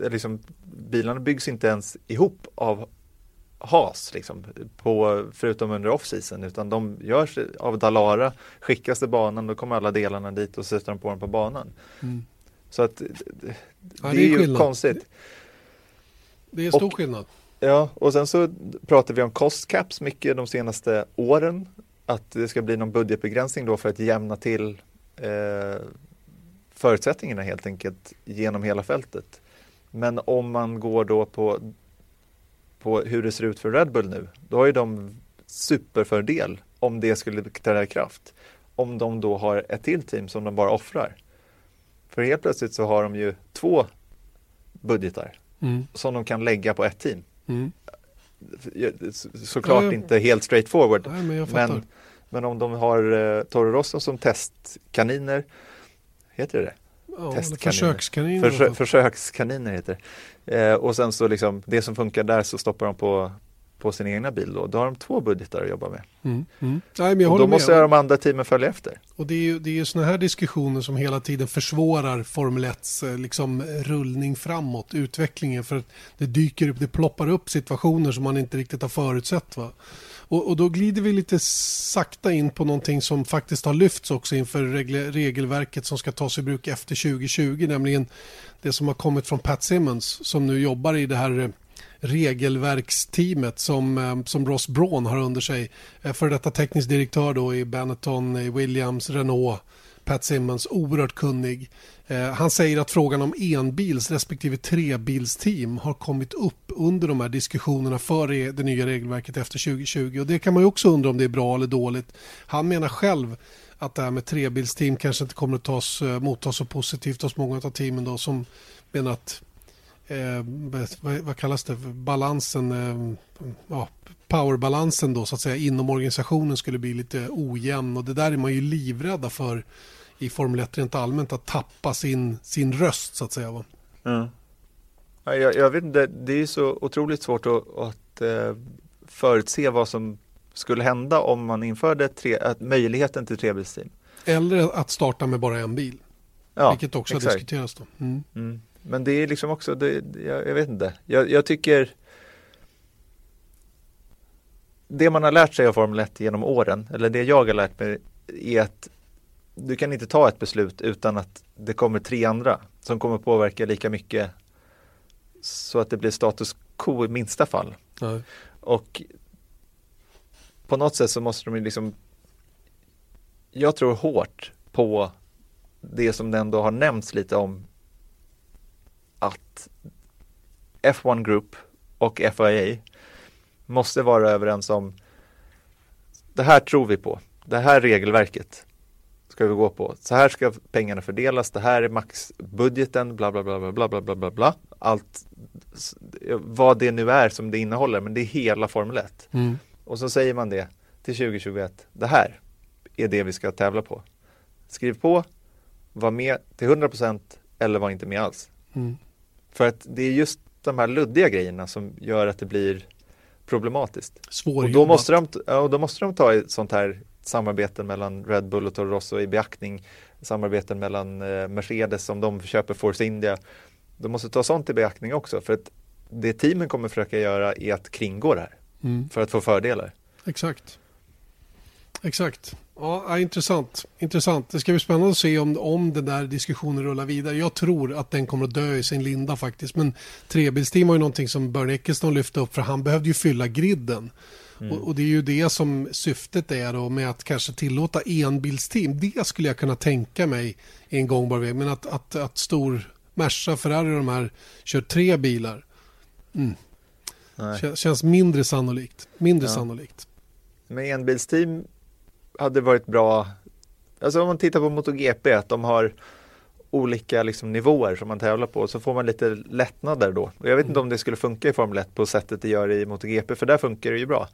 liksom, bilarna byggs inte ens ihop av Haas, liksom, på, förutom under off-season, utan de görs av Dalara, skickas till banan, då kommer alla delarna dit och sätter de på dem på banan. Mm. Så att det, det, Ja, det är ju skillnad. konstigt. Det är stor Och- skillnad. Ja, och sen så pratar vi om cost caps mycket de senaste åren. Att det ska bli någon budgetbegränsning då för att jämna till eh, förutsättningarna helt enkelt genom hela fältet. Men om man går då på, på hur det ser ut för Red Bull nu, då har ju de superfördel om det skulle träda i kraft. Om de då har ett till team som de bara offrar. För helt plötsligt så har de ju två budgetar Mm. som de kan lägga på ett team Mm. så- såklart Ja, ja. inte helt straightforward. Nej, men jag. Men, men om de har eh, Toro Rosso som testkaniner, heter det det? Ja, testkaniner. försökskaniner. Försö, försökskaniner heter det. Eh, och sen så liksom, det som funkar där så stoppar de på, på sin egna bil då. Då har de två budgetar att jobba med. Mm. Mm. Nej, men jag och då måste de andra teamen följa efter. Och det är ju, det är ju sådana här diskussioner som hela tiden försvårar Formel 1 liksom, rullning framåt, utvecklingen. För att det dyker upp, det ploppar upp situationer som man inte riktigt har förutsett. Va? Och, och då glider vi lite sakta in på någonting som faktiskt har lyfts också inför regelverket som ska tas i bruk efter 2020, nämligen det som har kommit från Pat Simmons som nu jobbar i det här eh, regelverksteamet som, eh, som Ross Braun har under sig. Eh, För detta teknisk direktör då i Benetton, i Williams, Renault, Pat Simmons, oerhört kunnig. Eh, Han säger att frågan om enbils respektive trebilsteam har kommit upp under de här diskussionerna för det nya regelverket efter 2020. Och det kan man ju också undra om det är bra eller dåligt. Han menar själv att det här med trebilsteam kanske inte kommer att tas, eh, mottas så positivt hos många av teamen då som menar att eh, vad, vad kallas det, balansen, eh, ja, powerbalansen då så att säga inom organisationen skulle bli lite ojämn och det där är man ju livrädda för i Formel 1 rent allmänt att tappa sin, sin röst så att säga. Va? Ja, Jag, jag vet inte, det är så otroligt svårt att, att eh, förutse vad som skulle hända om man införde tre, att möjligheten till trebilsteam. Eller att starta med bara en bil, Ja, vilket också exakt. diskuterats. Då. Mm. Mm. Men det är liksom också, det, jag, jag vet inte. Jag, jag tycker det man har lärt sig av Formel 1 genom åren, eller det jag har lärt mig, är att du kan inte ta ett beslut utan att det kommer tre andra som kommer påverka lika mycket så att det blir status quo i minsta fall. Nej. Och på något sätt så måste de ju liksom Jag tror hårt på det som det ändå har nämnts lite om att F1 Group och FIA måste vara överens om det här tror vi på. Det här regelverket ska vi gå på. Så här ska pengarna fördelas. Det här är maxbudgeten, bla bla bla bla bla bla bla bla. Allt vad det nu är som det innehåller, men det är hela Formel 1. Mm. Och så säger man det till 2021. Det här är det vi ska tävla på. Skriv på, var med till 100% eller var inte med alls. Mm. För att det är just de här luddiga grejerna som gör att det blir problematiskt. Och Svårjobbat. då måste, de, och då måste de ta ett sånt här samarbete mellan Red Bull och Toro Rosso i beaktning. Samarbeten mellan eh, Mercedes om de köper Force India. De måste ta sånt i beaktning också för att det teamen kommer försöka göra är att kringgå det här Mm. för att få fördelar. Exakt. Exakt. Ja, intressant. intressant. Det ska bli spännande att se om, om den där diskussionen rullar vidare. Jag tror att den kommer att dö i sin linda faktiskt. Men trebilsteam var ju någonting som Bernie Ecclestone lyfte upp för han behövde ju fylla griden. Och, och det är ju det som syftet är då med att kanske tillåta enbilsteam. Det skulle jag kunna tänka mig i en gångbar väg. Men att, att, att stor Merca, Ferrari och de här kör tre bilar. Mm. Kän- Känns mindre sannolikt. Mindre Ja. sannolikt. Med enbilsteam hade varit bra, alltså om man tittar på MotoGP, att de har olika liksom, nivåer som man tävlar på, så får man lite lättnader då. Och jag vet inte om det skulle funka i Formel 1 på sättet det gör i MotoGP, för där funkar det ju bra.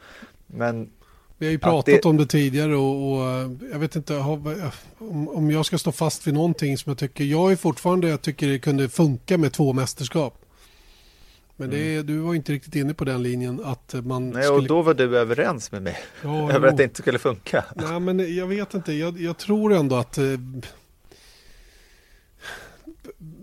Men Vi har ju pratat det- om det tidigare och, och eh, jag vet inte om jag ska stå fast vid någonting som jag tycker. Jag är fortfarande, jag tycker det kunde funka med två mästerskap. Men det, du var inte riktigt inne på den linjen att man Mm. nej, skulle... och då var du överens med mig ja, över jo. att det inte skulle funka. Nej, men jag vet inte. Jag, jag tror ändå att eh,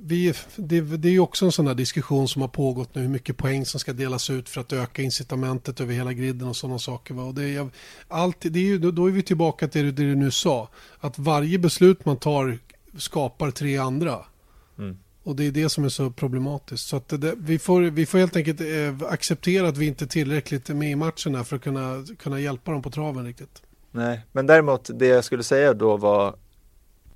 vi, det, det är ju också en sån här diskussion som har pågått nu hur mycket poäng som ska delas ut för att öka incitamentet över hela griden och sådana saker. Va? Och det, allt, det är ju, då, då är vi tillbaka till det, det du nu sa. Att varje beslut man tar skapar tre andra. Mm. Och det är det som är så problematiskt. Så att det, vi, får, vi får helt enkelt eh, acceptera att vi inte är tillräckligt med i matchen här för att kunna, kunna hjälpa dem på traven riktigt. Nej, men däremot det jag skulle säga då var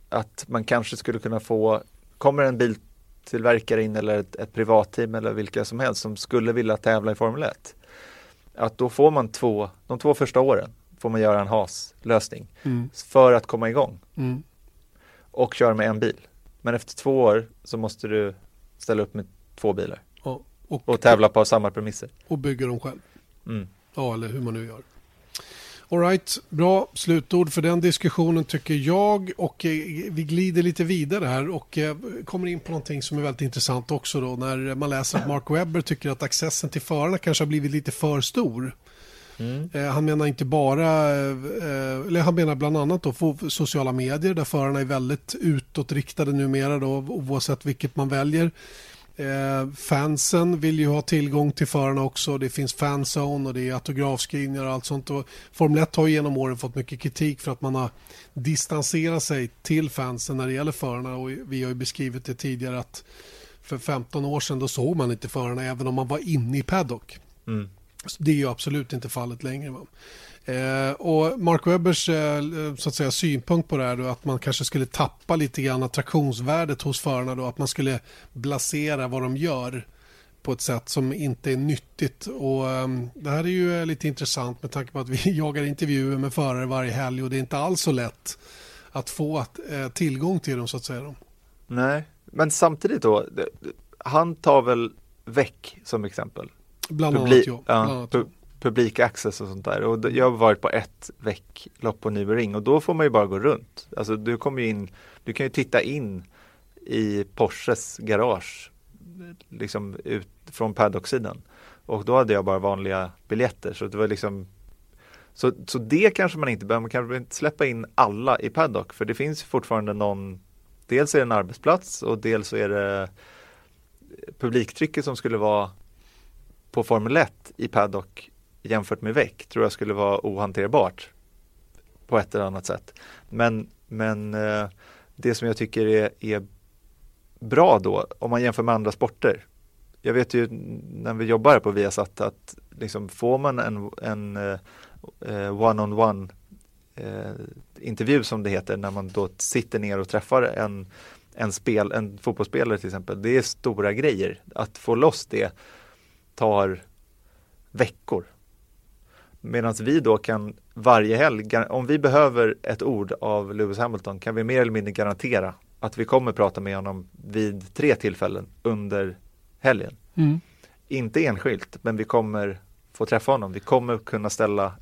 att man kanske skulle kunna få, kommer en biltillverkare in eller ett, ett privatteam eller vilka som helst som skulle vilja tävla i Formel 1. Att då får man två, de två första åren får man göra en HAS-lösning Mm. för att komma igång Mm. och köra med en bil. Men efter två år så måste du ställa upp med två bilar Ja, och, och tävla på samma premisser. och bygga dem själv. Mm. Ja, eller hur man nu gör. All right, bra slutord för den diskussionen tycker jag. Och eh, vi glider lite vidare här och eh, kommer in på någonting som är väldigt intressant också då. När man läser att Mark Webber tycker att accessen till förarna kanske har blivit lite för stor. Mm. Eh, Han menar inte bara, eh, eller han menar bland annat då sociala medier där förarna är väldigt utåtriktade numera då oavsett vilket man väljer. Eh, fansen vill ju ha tillgång till förarna också. Det finns fanzone och det är autografskrivningar och allt sånt. Och Formel 1 har genom åren fått mycket kritik för att man har distanserat sig till fansen när det gäller förarna. Och vi har ju beskrivit det tidigare att för 15 år sedan då såg man inte förarna även om man var inne i paddock. Mm. Så det är ju absolut inte fallet längre. Va? Eh, och Mark Webbers eh, så att säga, synpunkt på det här då, att man kanske skulle tappa lite grann attraktionsvärdet hos förarna då, att man skulle blasera vad de gör på ett sätt som inte är nyttigt. Och, ehm, det här är ju eh, lite intressant med tanke på att vi jagar intervjuer med förare varje helg och det är inte alls så lätt att få att, eh, tillgång till dem så att säga. Då. Nej, men samtidigt då, det- han tar väl väck som exempel. Bland Publi- annat jag. Bland ja, annat pu- publik access och sånt där. Och jag har varit på ett vecklopp på Nybering och då får man ju bara gå runt. Alltså du kommer in, du kan ju titta in i Porsches garage liksom ut från paddocksidan. Och då hade jag bara vanliga biljetter så det var liksom så, så det kanske man inte behöver, man kanske inte släppa in alla i paddock för det finns fortfarande någon Dels är det en arbetsplats och dels är det publiktrycket som skulle vara på Formel 1 i paddock jämfört med väck tror jag skulle vara ohanterbart på ett eller annat sätt. Men, men eh, det som jag tycker är, är bra då, om man jämför med andra sporter. Jag vet ju när vi jobbar på Viasat att liksom får man en, en eh, eh, one-on-one eh, intervju som det heter när man då sitter ner och träffar en, en, spel, en fotbollsspelare till exempel. Det är stora grejer. Att få loss det tar veckor. Medan vi då kan varje helg, om vi behöver ett ord av Lewis Hamilton kan vi mer eller mindre garantera att vi kommer prata med honom vid tre tillfällen under helgen. Mm. Inte enskilt, men vi kommer få träffa honom. Vi kommer kunna ställa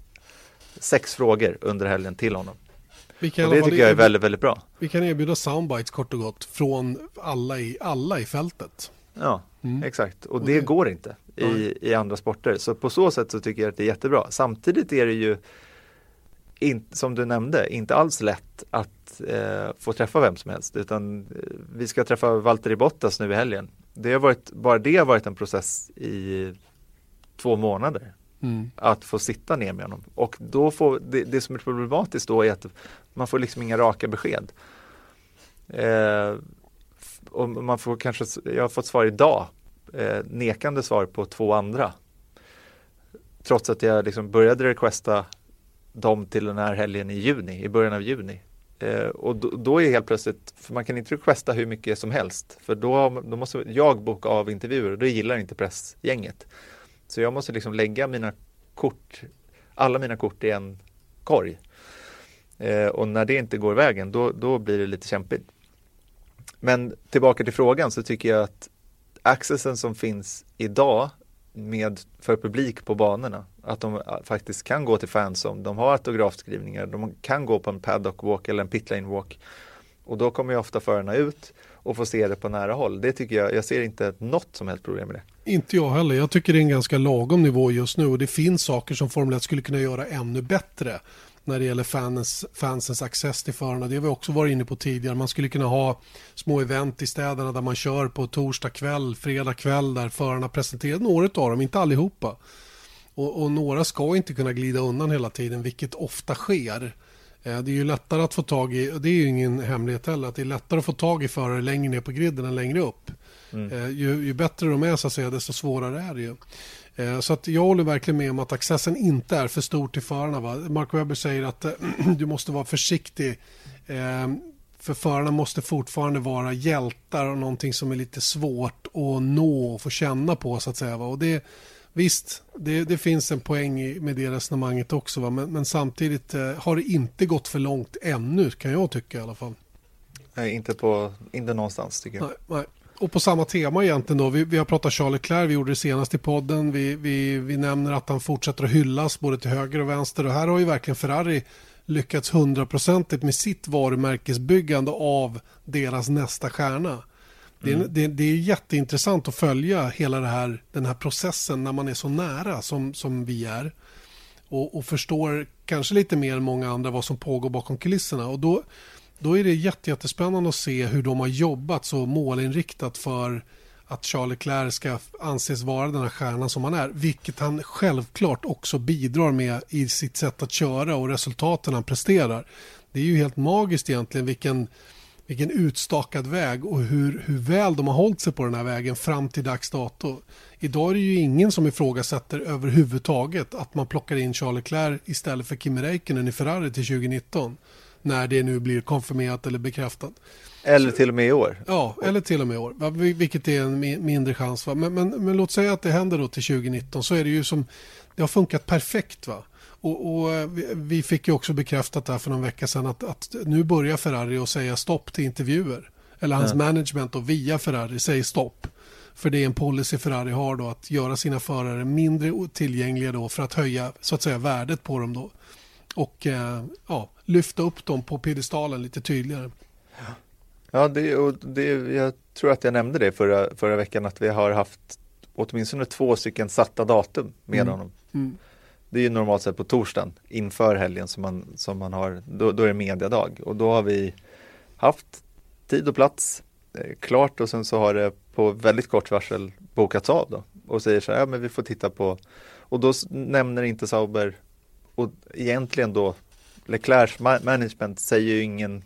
sex frågor under helgen till honom. Vi kan Och det tycker jag är väldigt, väldigt bra. Vi kan erbjuda soundbites kort och gott från alla i, alla i fältet. Ja, Mm. exakt. Och Och det, går inte i, i andra sporter. Så på så sätt så tycker jag att det är jättebra. Samtidigt är det ju, in, som du nämnde, inte alls lätt att eh, få träffa vem som helst. Utan eh, vi ska träffa Valtteri Bottas nu i helgen. Det har varit, bara det har varit en process i två månader. Mm. Att få sitta ner med honom. Och då får, det, det som är problematiskt då är att man får liksom inga raka besked. Eh, och man får kanske, jag har fått svar idag, eh, nekande svar på två andra. trots att jag liksom började requesta dem till den här helgen i juni, i början av juni. Eh, och då, då är helt plötsligt, för man kan inte requesta hur mycket som helst, för då, då måste jag boka av intervjuer och det gillar inte pressgänget. Så jag måste liksom lägga mina kort, alla mina kort i en korg. Eh, och när det inte går vägen, då, då blir det lite kämpigt. Men tillbaka till frågan så tycker jag att accessen som finns idag med, för publik på banorna, att de faktiskt kan gå till fans om de har autografskrivningar, de kan gå på en paddock walk eller en pitlane walk och då kommer ju ofta förarna ut och får se det på nära håll. Det tycker jag, jag ser inte något som helst problem med det. Inte jag heller. Jag tycker det är en ganska lagom nivå just nu och det finns saker som Formel 1 skulle kunna göra ännu bättre när det gäller fans, fansens access till förarna. Det har vi också varit inne på tidigare. Man skulle kunna ha små event i städerna där man kör på torsdag kväll, fredag kväll där förarna presenterar några av dem, inte allihopa. Och, och några ska inte kunna glida undan hela tiden, vilket ofta sker. Eh, Det är ju lättare att få tag i, och det är ju ingen hemlighet heller, att det är lättare att få tag i förare längre ner på griden än längre upp. Eh, Ju, ju bättre de är så att säga, desto svårare är det ju. Eh, Så att jag håller verkligen med om att accessen inte är för stor till förarna. Va? Mark Webber säger att eh, du måste vara försiktig. Eh, För förarna måste fortfarande vara hjältar och någonting som är lite svårt att nå och få känna på så att säga. Va? Och det, visst, det, det finns en poäng med det resonemanget också. Va? Men, men samtidigt har det inte gått för långt ännu kan jag tycka i alla fall. Nej, inte, på, inte någonstans tycker jag. Nej, nej. Och på samma tema egentligen då. Vi, vi har pratat Charles Leclerc, vi gjorde det senast i podden. Vi, vi, vi nämner att han fortsätter att hyllas både till höger och vänster. Och här har ju verkligen Ferrari lyckats hundraprocentigt med sitt varumärkesbyggande av deras nästa stjärna. Det, är, det, det är jätteintressant att följa hela här, den här processen när man är så nära som, som vi är. Och, och förstår kanske lite mer än många andra vad som pågår bakom kulisserna. Och då, då är det jätte, jättespännande att se hur de har jobbat så målinriktat för att Charles Leclerc ska anses vara den här stjärnan som han är. Vilket han självklart också bidrar med i sitt sätt att köra och resultaten han presterar. Det är ju helt magiskt egentligen vilken, vilken utstakad väg och hur, hur väl de har hållit sig på den här vägen fram till dags dato. Idag är det ju ingen som ifrågasätter överhuvudtaget att man plockar in Charles Leclerc istället för Kimi Räikkönen i Ferrari till 2019. När det nu blir konfirmerat eller bekräftat. Eller till och med i år. Ja, eller till och med i år, vilket är en mi- mindre chans. Va? Men, men, men låt säga att det händer då till 2019 så är det ju som, det har funkat perfekt. va. Och, och eh, vi, fick ju också bekräftat där för någon vecka sedan att, att nu börjar Ferrari att säga stopp till intervjuer. Eller hans management och via Ferrari säger stopp. För det är en policy Ferrari har då att göra sina förare mindre tillgängliga då för att höja så att säga värdet på dem då. Och eh, ja, lyfta upp dem på piedestalen lite tydligare. Ja, det, och det, jag tror att jag nämnde det förra, förra veckan att vi har haft åtminstone två stycken satta datum med Mm. honom. Mm. Det är ju normalt sett på torsdagen inför helgen som man, som man har, då, då är det mediadag och då har vi haft tid och plats eh, klart och sen så har det på väldigt kort varsel bokats av då och säger så här, ja men vi får titta på och då nämner inte Sauber och egentligen då Leclercs ma- management säger ju ingen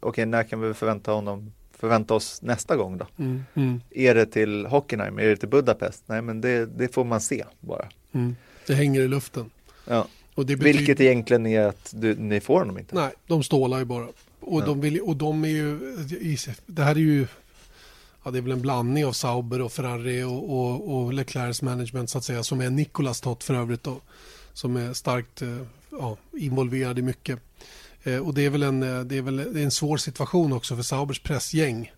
okej när kan vi förvänta honom förvänta oss nästa gång då? Mm. Mm. Är det till Hockenheim? Är det till Budapest? Nej men det, det får man se bara. Mm. Det hänger i luften. Ja. Och det betyder, Vilket egentligen är att du, ni får honom inte. Nej, de stålar ju bara. Och, Ja. de vill, och de är ju... Det här är ju... Ja, det är väl en blandning av Sauber och Ferrari och, och, och Leclercs management så att säga. Som är Nicolas Tott för övrigt då. Som är starkt eh, ja, involverad i mycket. Eh, och det är väl en, eh, det är väl det är en svår situation också för Saubers pressgäng.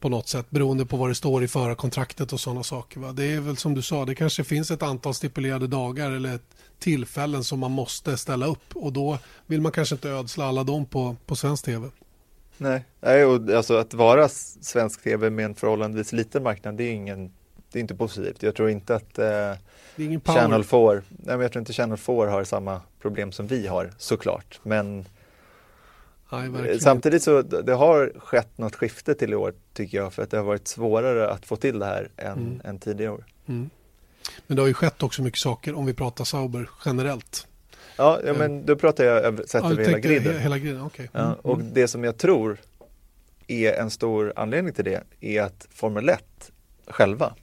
På något sätt beroende på vad det står i förarkontraktet och sådana saker. Va? Det är väl som du sa, det kanske finns ett antal stipulerade dagar eller tillfällen som man måste ställa upp och då vill man kanske inte ödsla alla dem på, på svensk tv. Nej, Nej och alltså att vara svensk tv med en förhållandevis liten marknad det är ingen det är inte positivt. Jag tror inte att eh. Channel 4, nej men jag tror inte Channel 4 har samma problem som vi har såklart. Men Nej, eh, verkligen. samtidigt så det har skett något skifte till i år tycker jag för att det har varit svårare att få till det här än, Mm. än tidigare år. Mm. Men det har ju skett också mycket saker om vi pratar Sauber generellt. Ja, ja Mm. men då pratar jag över- sett Ja, över hela griden. he- Hela griden. Ja, Mm. och det som jag tror är en stor anledning till det är att Formel 1 själva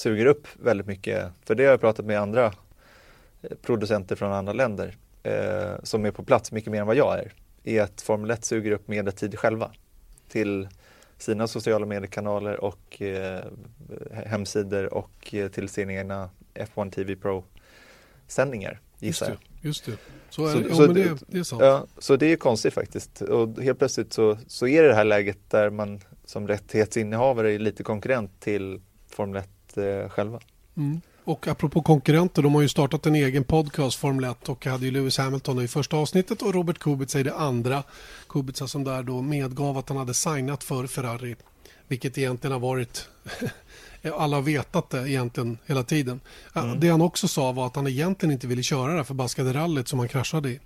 suger upp väldigt mycket, för det har jag pratat med andra eh, producenter från andra länder eh, som är på plats mycket mer än vad jag är, är att Formel 1 suger upp medietid själva till sina sociala mediekanaler och eh, hemsidor och eh, till sina egna F1 TV Pro sändningar Just gissar det. jag. Just det. Så är Så-. Ja, så det- det är sant. Ja, så det är konstigt faktiskt. Och helt plötsligt så, så är det det här läget där man som rättighetsinnehavare är lite konkurrent till Formel 1 eh, själva. Mm. Och apropå konkurrenter, de har ju startat en egen podcast, Formel 1, och hade ju Lewis Hamilton i första avsnittet och Robert Kubica i det andra. Kubica som där då medgav att han hade signat för Ferrari, vilket egentligen har varit Alla har vetat det egentligen hela tiden. Mm. Det han också sa var att han egentligen inte ville köra det här förbaskade rallyt som han kraschade i.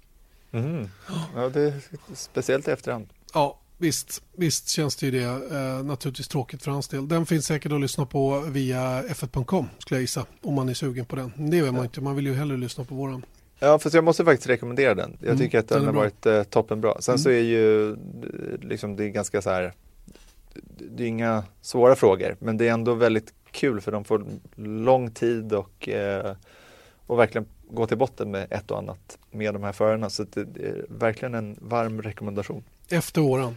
Mhm. Ja, det är speciellt i efterhand. Ja, visst, visst känns det ju det. Eh, naturligtvis tråkigt för hans del. Den finns säkert att lyssna på via f1.com skulle jag gissa. Om man är sugen på den. Det är man inte. Man vill ju hellre lyssna på våran. Ja, fast jag måste faktiskt rekommendera den. Jag Mm, tycker att den, den har varit eh, toppenbra. Sen Mm. så är ju eh, liksom det är ganska så här det är inga svåra frågor, men det är ändå väldigt kul för de får lång tid och, eh, och verkligen gå till botten med ett och annat med de här förarna. Så det är verkligen en varm rekommendation. Efter våran.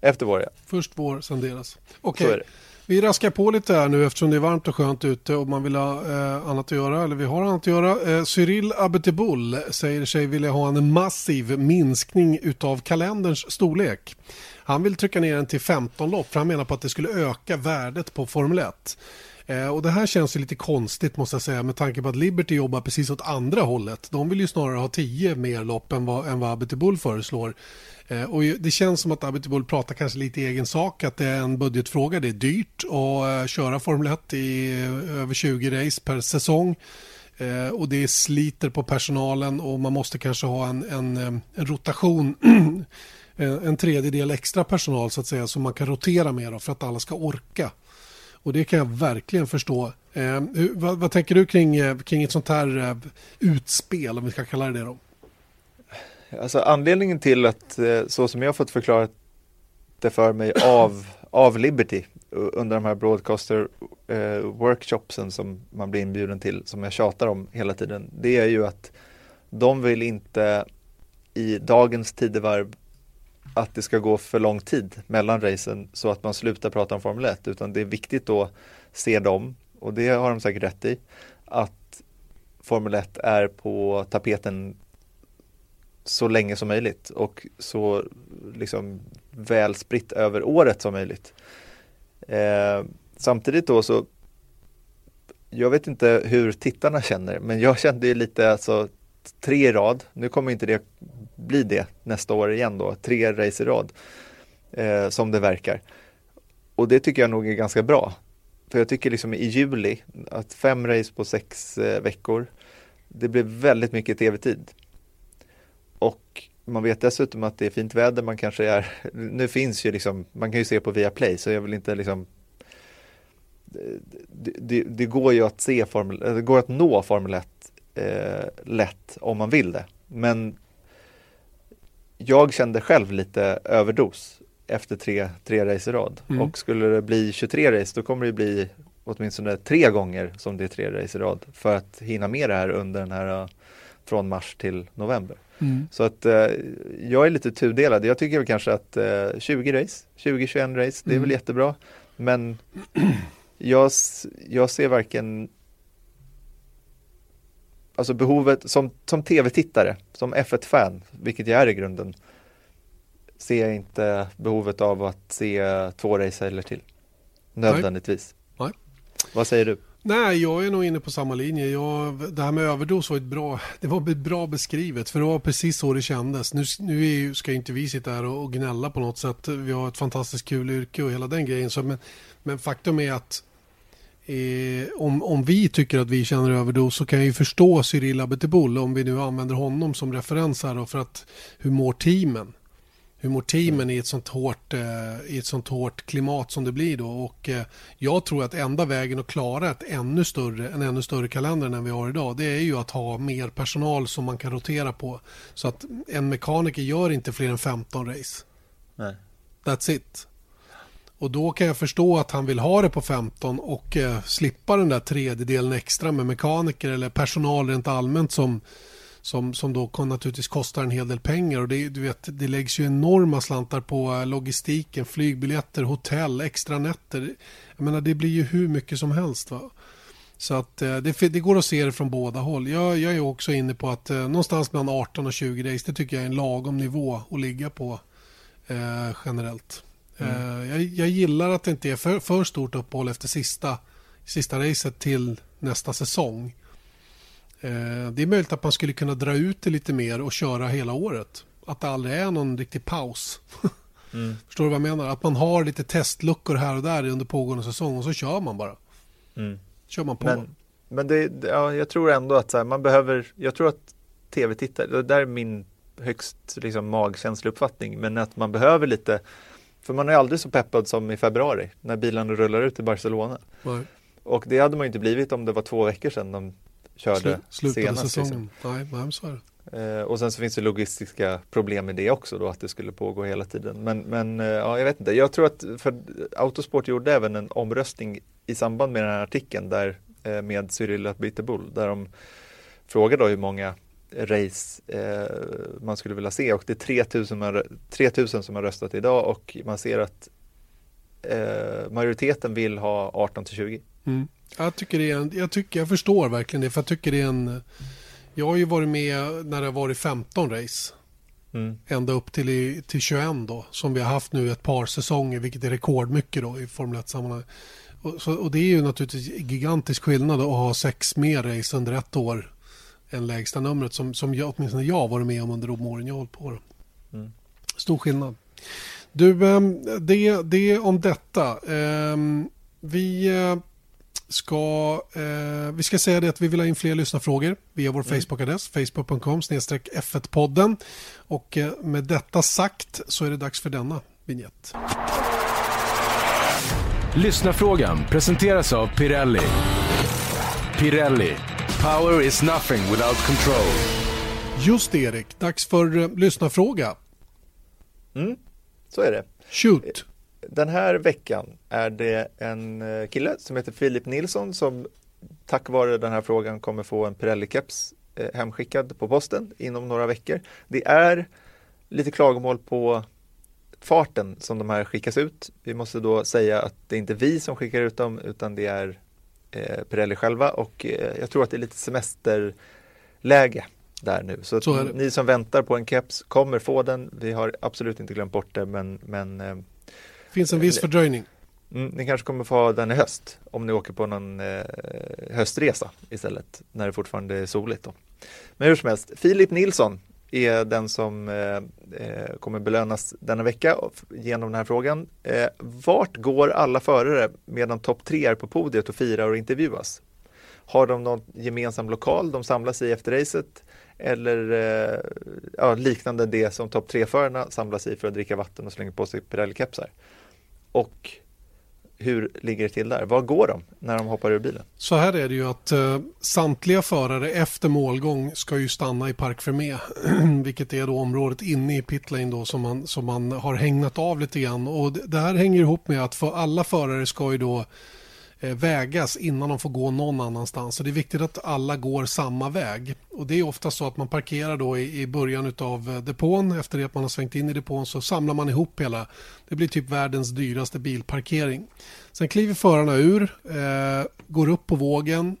Efter vår, ja. Först vår, sen deras. Okej, det. vi raskar på lite här nu eftersom det är varmt och skönt ute och man vill ha eh, annat att göra, eller vi har annat att göra. Eh, Cyril Abiteboul säger sig vilja ha en massiv minskning utav kalenderns storlek. Han vill trycka ner den till 15 lopp för han menar på att det skulle öka värdet på Formel 1. Eh, och det här känns ju lite konstigt måste jag säga med tanke på att Liberty jobbar precis åt andra hållet. De vill ju snarare ha tio mer lopp än vad, än vad Abiteboul föreslår. Eh, och det känns som att Abiteboul pratar kanske lite i egen sak, att det är en budgetfråga. Det är dyrt att eh, köra Formel 1 i eh, över 20 race per säsong. Eh, och det sliter på personalen och man måste kanske ha en, en, eh, en rotation, en en tredjedel extra personal så att säga, som man kan rotera med då, för att alla ska orka. Och det kan jag verkligen förstå. Eh, hur, vad, vad tänker du kring, eh, kring ett sånt här eh, utspel, om vi ska kalla det det då? Alltså anledningen till att, eh, så som jag har fått förklarat det för mig av, av Liberty under de här broadcaster eh, workshopsen som man blir inbjuden till, som jag tjatar om hela tiden, det är ju att de vill inte i dagens tidevarv att det ska gå för lång tid mellan racen så att man slutar prata om Formel 1 utan det är viktigt då se dem och det har de säkert rätt i att Formel 1 är på tapeten så länge som möjligt och så liksom väl spritt över året som möjligt. Eh, samtidigt då så jag vet inte hur tittarna känner men jag kände ju lite alltså tre i rad, nu kommer inte det bli det nästa år igen då, tre race i rad eh, som det verkar. Och det tycker jag nog är ganska bra. För jag tycker liksom i juli, att fem race på sex eh, veckor, det blir väldigt mycket tv-tid. Och man vet dessutom att det är fint väder, man kanske är, nu finns ju liksom, man kan ju se på Viaplay så jag vill inte liksom det, det, det går ju att se Formel, det går att nå Formel 1 eh, lätt om man vill det. Men jag kände själv lite överdos efter tre, tre race i rad. Mm. Och skulle det bli 23 race då kommer det bli åtminstone tre gånger som det är tre race i rad för att hinna med det här under den här eh, från mars till november. Mm. Så att eh, jag är lite tudelad. Jag tycker väl kanske att eh, 20 race, 20-21 race, det är Mm. väl jättebra. Men jag, jag ser varken Alltså behovet som, som tv-tittare, som F1-fan, vilket jag är i grunden, ser jag inte behovet av att se två race eller till. Nödvändigtvis. Nej. Vad säger du? Nej, jag är nog inne på samma linje. Jag, det här med överdos var ett bra, det var bra beskrivet. För det var precis så det kändes. Nu, nu är, ju- ska inte vi sitta här och, och gnälla på något sätt. Vi har ett fantastiskt kul yrke och hela den grejen. Så, men, men faktum är att eh, om, om vi tycker att vi känner överdos så kan jag ju förstå Cyril Abiteboul om vi nu använder honom som referens här då, för att hur mår teamen? Hur mår teamen i ett sånt hårt, eh, i ett sånt hårt klimat som det blir då? Och eh, jag tror att enda vägen att klara ett ännu större, en ännu större kalender än vi har idag, det är ju att ha mer personal som man kan rotera på. Så att en mekaniker gör inte fler än 15 race. Nej. That's it. Och då kan jag förstå att han vill ha det på 15 och eh, slippa den där tredjedelen extra med mekaniker eller personal rent allmänt som, som, som då kan naturligtvis kostar en hel del pengar. Och det, du vet, det läggs ju enorma slantar på eh, logistiken, flygbiljetter, hotell, extra nätter. Jag menar, det blir ju hur mycket som helst. Va? Så att eh, det, det går att se det från båda håll. Jag, jag är också inne på att eh, någonstans mellan 18 och 20 race, det tycker jag är en lagom nivå att ligga på eh, generellt. Eh, jag, jag gillar att det inte är för, för stort uppehåll efter sista, sista racet till nästa säsong. Eh, det är möjligt att man skulle kunna dra ut det lite mer och köra hela året. Att det aldrig är någon riktig paus. Mm. Förstår du vad jag menar? Att man har lite testluckor här och där under pågående säsong och så kör man bara. Mm. Kör man på. Men, men det, ja, jag tror ändå att här, man behöver, jag tror att tv-tittare, det där är min högst liksom, magkänslouppfattning, men att man behöver lite, för man är aldrig så peppad som i februari när bilarna rullar ut i Barcelona. Nej. Och det hade man inte blivit om det var två veckor sedan de körde Slu, slutade senast. Liksom. säsongen. Nej, nej, men så är det. Eh, och sen så finns det logistiska problem med det också då att det skulle pågå hela tiden. Men, men eh, ja, jag vet inte. Jag tror att för Autosport gjorde även en omröstning i samband med den här artikeln där eh, med Cyril Atbytebull där de frågade då hur många race eh, man skulle vilja se och det är 3000, man, 3000 som har röstat idag och man ser att eh, majoriteten vill ha 18 till 20. Mm. Jag, tycker det är en, jag, tycker, jag förstår verkligen det. För jag, tycker det är en, jag har ju varit med när det har varit 15 race. Mm. Ända upp till, i, till 21 då. Som vi har haft nu ett par säsonger. Vilket är rekordmycket då i Formel 1-sammanhang. Och, och det är ju naturligtvis gigantisk skillnad att ha sex mer race under ett år. Än lägsta numret som, som jag, åtminstone jag varit med om under de åren jag hållit på. Mm. Stor skillnad. Du, ehm, det, det om detta. Ehm, Vi eh, ska, eh, vi ska säga det att vi vill ha in fler lyssnarfrågor via vår Facebook-adress facebook.com F1-podden. Och eh, med detta sagt så är det dags för denna vignett. Lyssnarfrågan presenteras av Pirelli. Pirelli. Power is nothing without control. Just det Erik, dags för eh, lyssnarfråga. Mm. Så är det. Shoot! Den här veckan är det en eh, kille som heter Filip Nilsson som tack vare den här frågan kommer få en Pirelli-keps eh, hemskickad på posten inom några veckor. Det är lite klagomål på farten som de här skickas ut. Vi måste då säga att det är inte vi som skickar ut dem utan det är eh, Pirelli själva och eh, jag tror att det är lite semesterläge där nu. Så, Så ni som väntar på en keps kommer få den. Vi har absolut inte glömt bort det men, men eh, finns en viss fördröjning. Mm, ni kanske kommer få ha den i höst om ni åker på någon eh, höstresa istället när det fortfarande är soligt. Då. Men hur som helst, Filip Nilsson är den som eh, eh, kommer belönas denna vecka genom den här frågan. Eh, vart går alla förare medan topp tre är på podiet och firar och intervjuas? Har de någon gemensam lokal de samlas i efter racet? Eller eh, ja, liknande det som topp tre-förarna samlas i för att dricka vatten och slänga på sig Pirelli-kepsar? Och hur ligger det till där? Var går de när de hoppar ur bilen? Så här är det ju att eh, samtliga förare efter målgång ska ju stanna i Parc Fermé. vilket är då området inne i pitlane då som man, som man har hängnat av lite grann. Och det, det här hänger ihop med att för alla förare ska ju då Eh, vägas innan de får gå någon annanstans. Så det är viktigt att alla går samma väg. Och det är ofta så att man parkerar då i, början av eh, depån. Efter det att man har svängt in i depån så samlar man ihop hela. Det blir typ världens dyraste bilparkering. Sen kliver förarna ur, eh, går upp på vågen,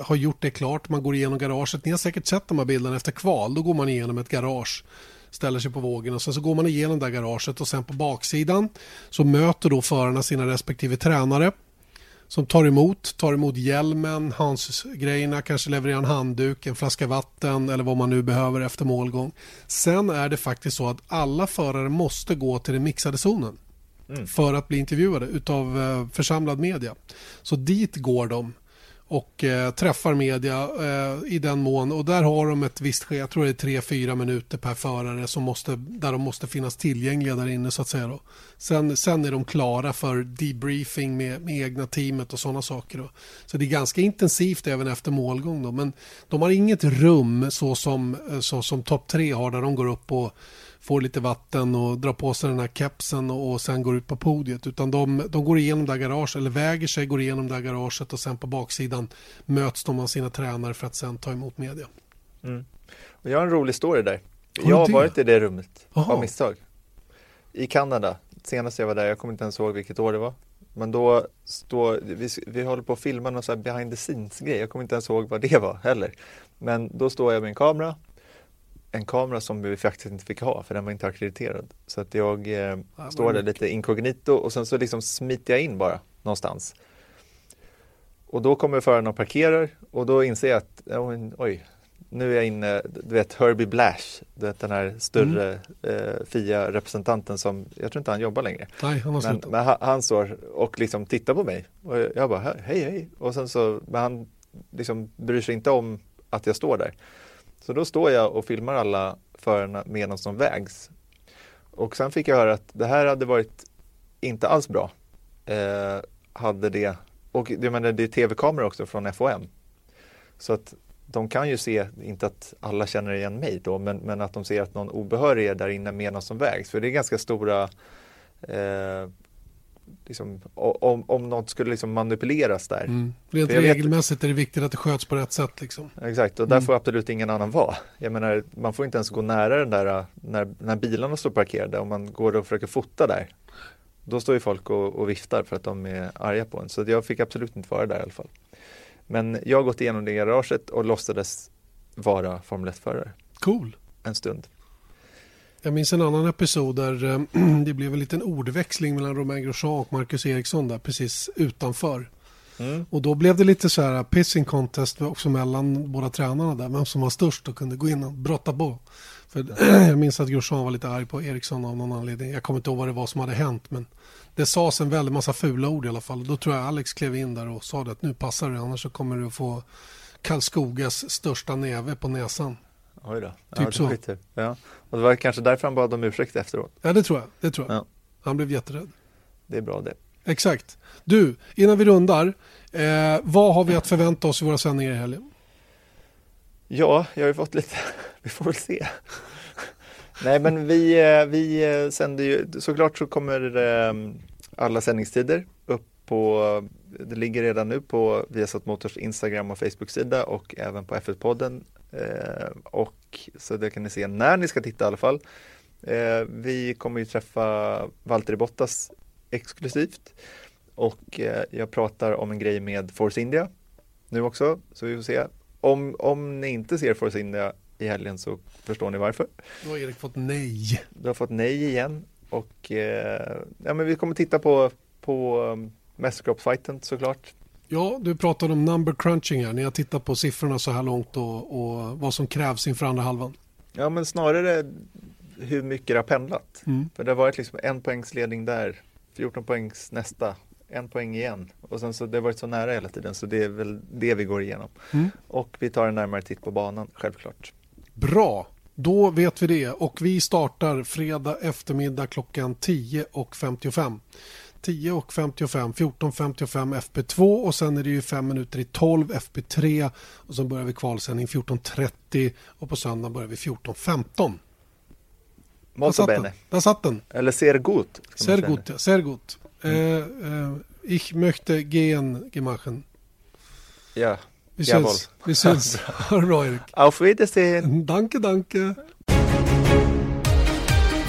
har gjort det klart. Man går igenom garaget. Ni har säkert sett de här bilderna efter kval. Då går man igenom ett garage ställer sig på vågen och sen så går man igenom det garaget och sen på baksidan så möter då förarna sina respektive tränare som tar emot, tar emot hjälmen, hans grejerna, kanske levererar en handduk, en flaska vatten eller vad man nu behöver efter målgång. Sen är det faktiskt så att alla förare måste gå till den mixade zonen för att bli intervjuade utav eh, församlad media. Så dit går de och eh, träffar media eh, i den mån och där har de ett visst ske, jag tror det är 3-4 minuter per förare som måste, där de måste finnas tillgängliga där inne så att säga. Då. Sen, sen är de klara för debriefing med, med egna teamet och sådana saker. Då. Så det är ganska intensivt även efter målgång. Då. Men de har inget rum så som, eh, så som topp tre har där de går upp och får lite vatten och drar på sig den här kepsen och, och sen går ut på podiet. Utan de, de går igenom det här garaget, eller väger sig, går igenom det här garaget och sen på baksidan möts de av sina tränare för att sen ta emot media. Och jag har en rolig story där. Har jag har varit i det rummet Jaha. av misstag. I Kanada, senast jag var där, jag kommer inte ens ihåg vilket år det var. Men då står, vi, vi håller på att filma någon här behind the scenes grej, jag kommer inte ens ihåg vad det var heller. Men då står jag med en kamera, en kamera som vi faktiskt inte fick ha för den var inte akkrediterad. Så att jag eh, står där lite inkognito och sen så liksom smiter jag in bara någonstans. Och då kommer föraren och parkerar och då inser jag att, oj, nu är jag inne, du vet Herbie Blash, du vet den här större eh, FIA-representanten som, jag tror inte han jobbar längre. Nej, han har Men, men han, han står och liksom tittar på mig och jag bara hej hej och sen så, men han liksom bryr sig inte om att jag står där. Så då står jag och filmar alla förarna medan de vägs. Och sen fick jag höra att det här hade varit inte alls bra. Eh, hade det, och jag menar det är tv-kameror också från FOM. Så att de kan ju se, inte att alla känner igen mig då, men, men att de ser att någon obehörig är där inne medan de vägs. För det är ganska stora eh, liksom, om, om något skulle liksom manipuleras där. Mm. Rent jag vet- regelmässigt är det viktigt att det sköts på rätt sätt. Liksom. Exakt, och där Mm. får absolut ingen annan vara. Jag menar, man får inte ens gå nära den där när, när bilarna står parkerade. Om man går och försöker fota där, då står ju folk och, och viftar för att de är arga på en. Så jag fick absolut inte vara där i alla fall. Men jag har gått igenom det garaget och låtsades vara Formel 1-förare Cool. en stund. Jag minns en annan episod där eh, det blev en liten ordväxling mellan Romain Grosjean och Marcus Eriksson där precis utanför. Mm. Och då blev det lite så här pissing contest också mellan båda tränarna där. Vem som var störst och kunde gå in och brotta på. För jag minns att Grosjean var lite arg på Eriksson av någon anledning. Jag kommer inte ihåg vad det var som hade hänt. Men det sades en väldig massa fula ord i alla fall. Då tror jag Alex klev in där och sa det att nu passar det. Annars så kommer du att få Karlskogas största näve på näsan. Oj då. Typ ja, så. Ja. Och det var kanske därför han bad om ursäkt efteråt. Ja, det tror jag. Det tror jag. Ja. Han blev jätterädd. Det är bra det. Exakt. Du, innan vi rundar. Eh, vad har vi att förvänta oss i våra sändningar i helgen? Ja, jag har ju fått lite, vi får väl se. Nej men vi, eh, vi eh, sänder ju, såklart så kommer eh, alla sändningstider upp på, det ligger redan nu på Viasat Motors Instagram och Facebook-sida och även på F1-podden. Eh, och så det kan ni se när ni ska titta i alla fall. Eh, vi kommer ju träffa Valtteri Bottas exklusivt och eh, jag pratar om en grej med Force India nu också, så vi får se. Om, om ni inte ser Force India i helgen så förstår ni varför. Då har Erik fått nej. Du har fått nej igen och eh, ja, men vi kommer titta på, på um, mästerskapsfighten såklart. Ja, du pratade om number crunching här. Ni har tittat på siffrorna så här långt och, och vad som krävs inför andra halvan. Ja men snarare hur mycket det har pendlat. Mm. För det har varit liksom en poängs ledning där, 14 poängs nästa, en poäng igen. Och sen så det har varit så nära hela tiden så det är väl det vi går igenom. Mm. Och vi tar en närmare titt på banan, självklart. Bra, då vet vi det. Och vi startar fredag eftermiddag klockan 10.55. 10.55, 14.55 FP2 och sen är det ju 5 minuter i 12 FP3 och sen börjar vi kvalsändning 14.30 och på söndag börjar vi 14.15. Där satt den. Där satt den. Eller ser gut. säga. gut, ja, sehr gut. Eh, eh, ich möchte gehen gemachen. Ja. Vi Jawohl. syns. Vi syns. Ha det bra Erik. Auf Wiedersehen. Danke, danke.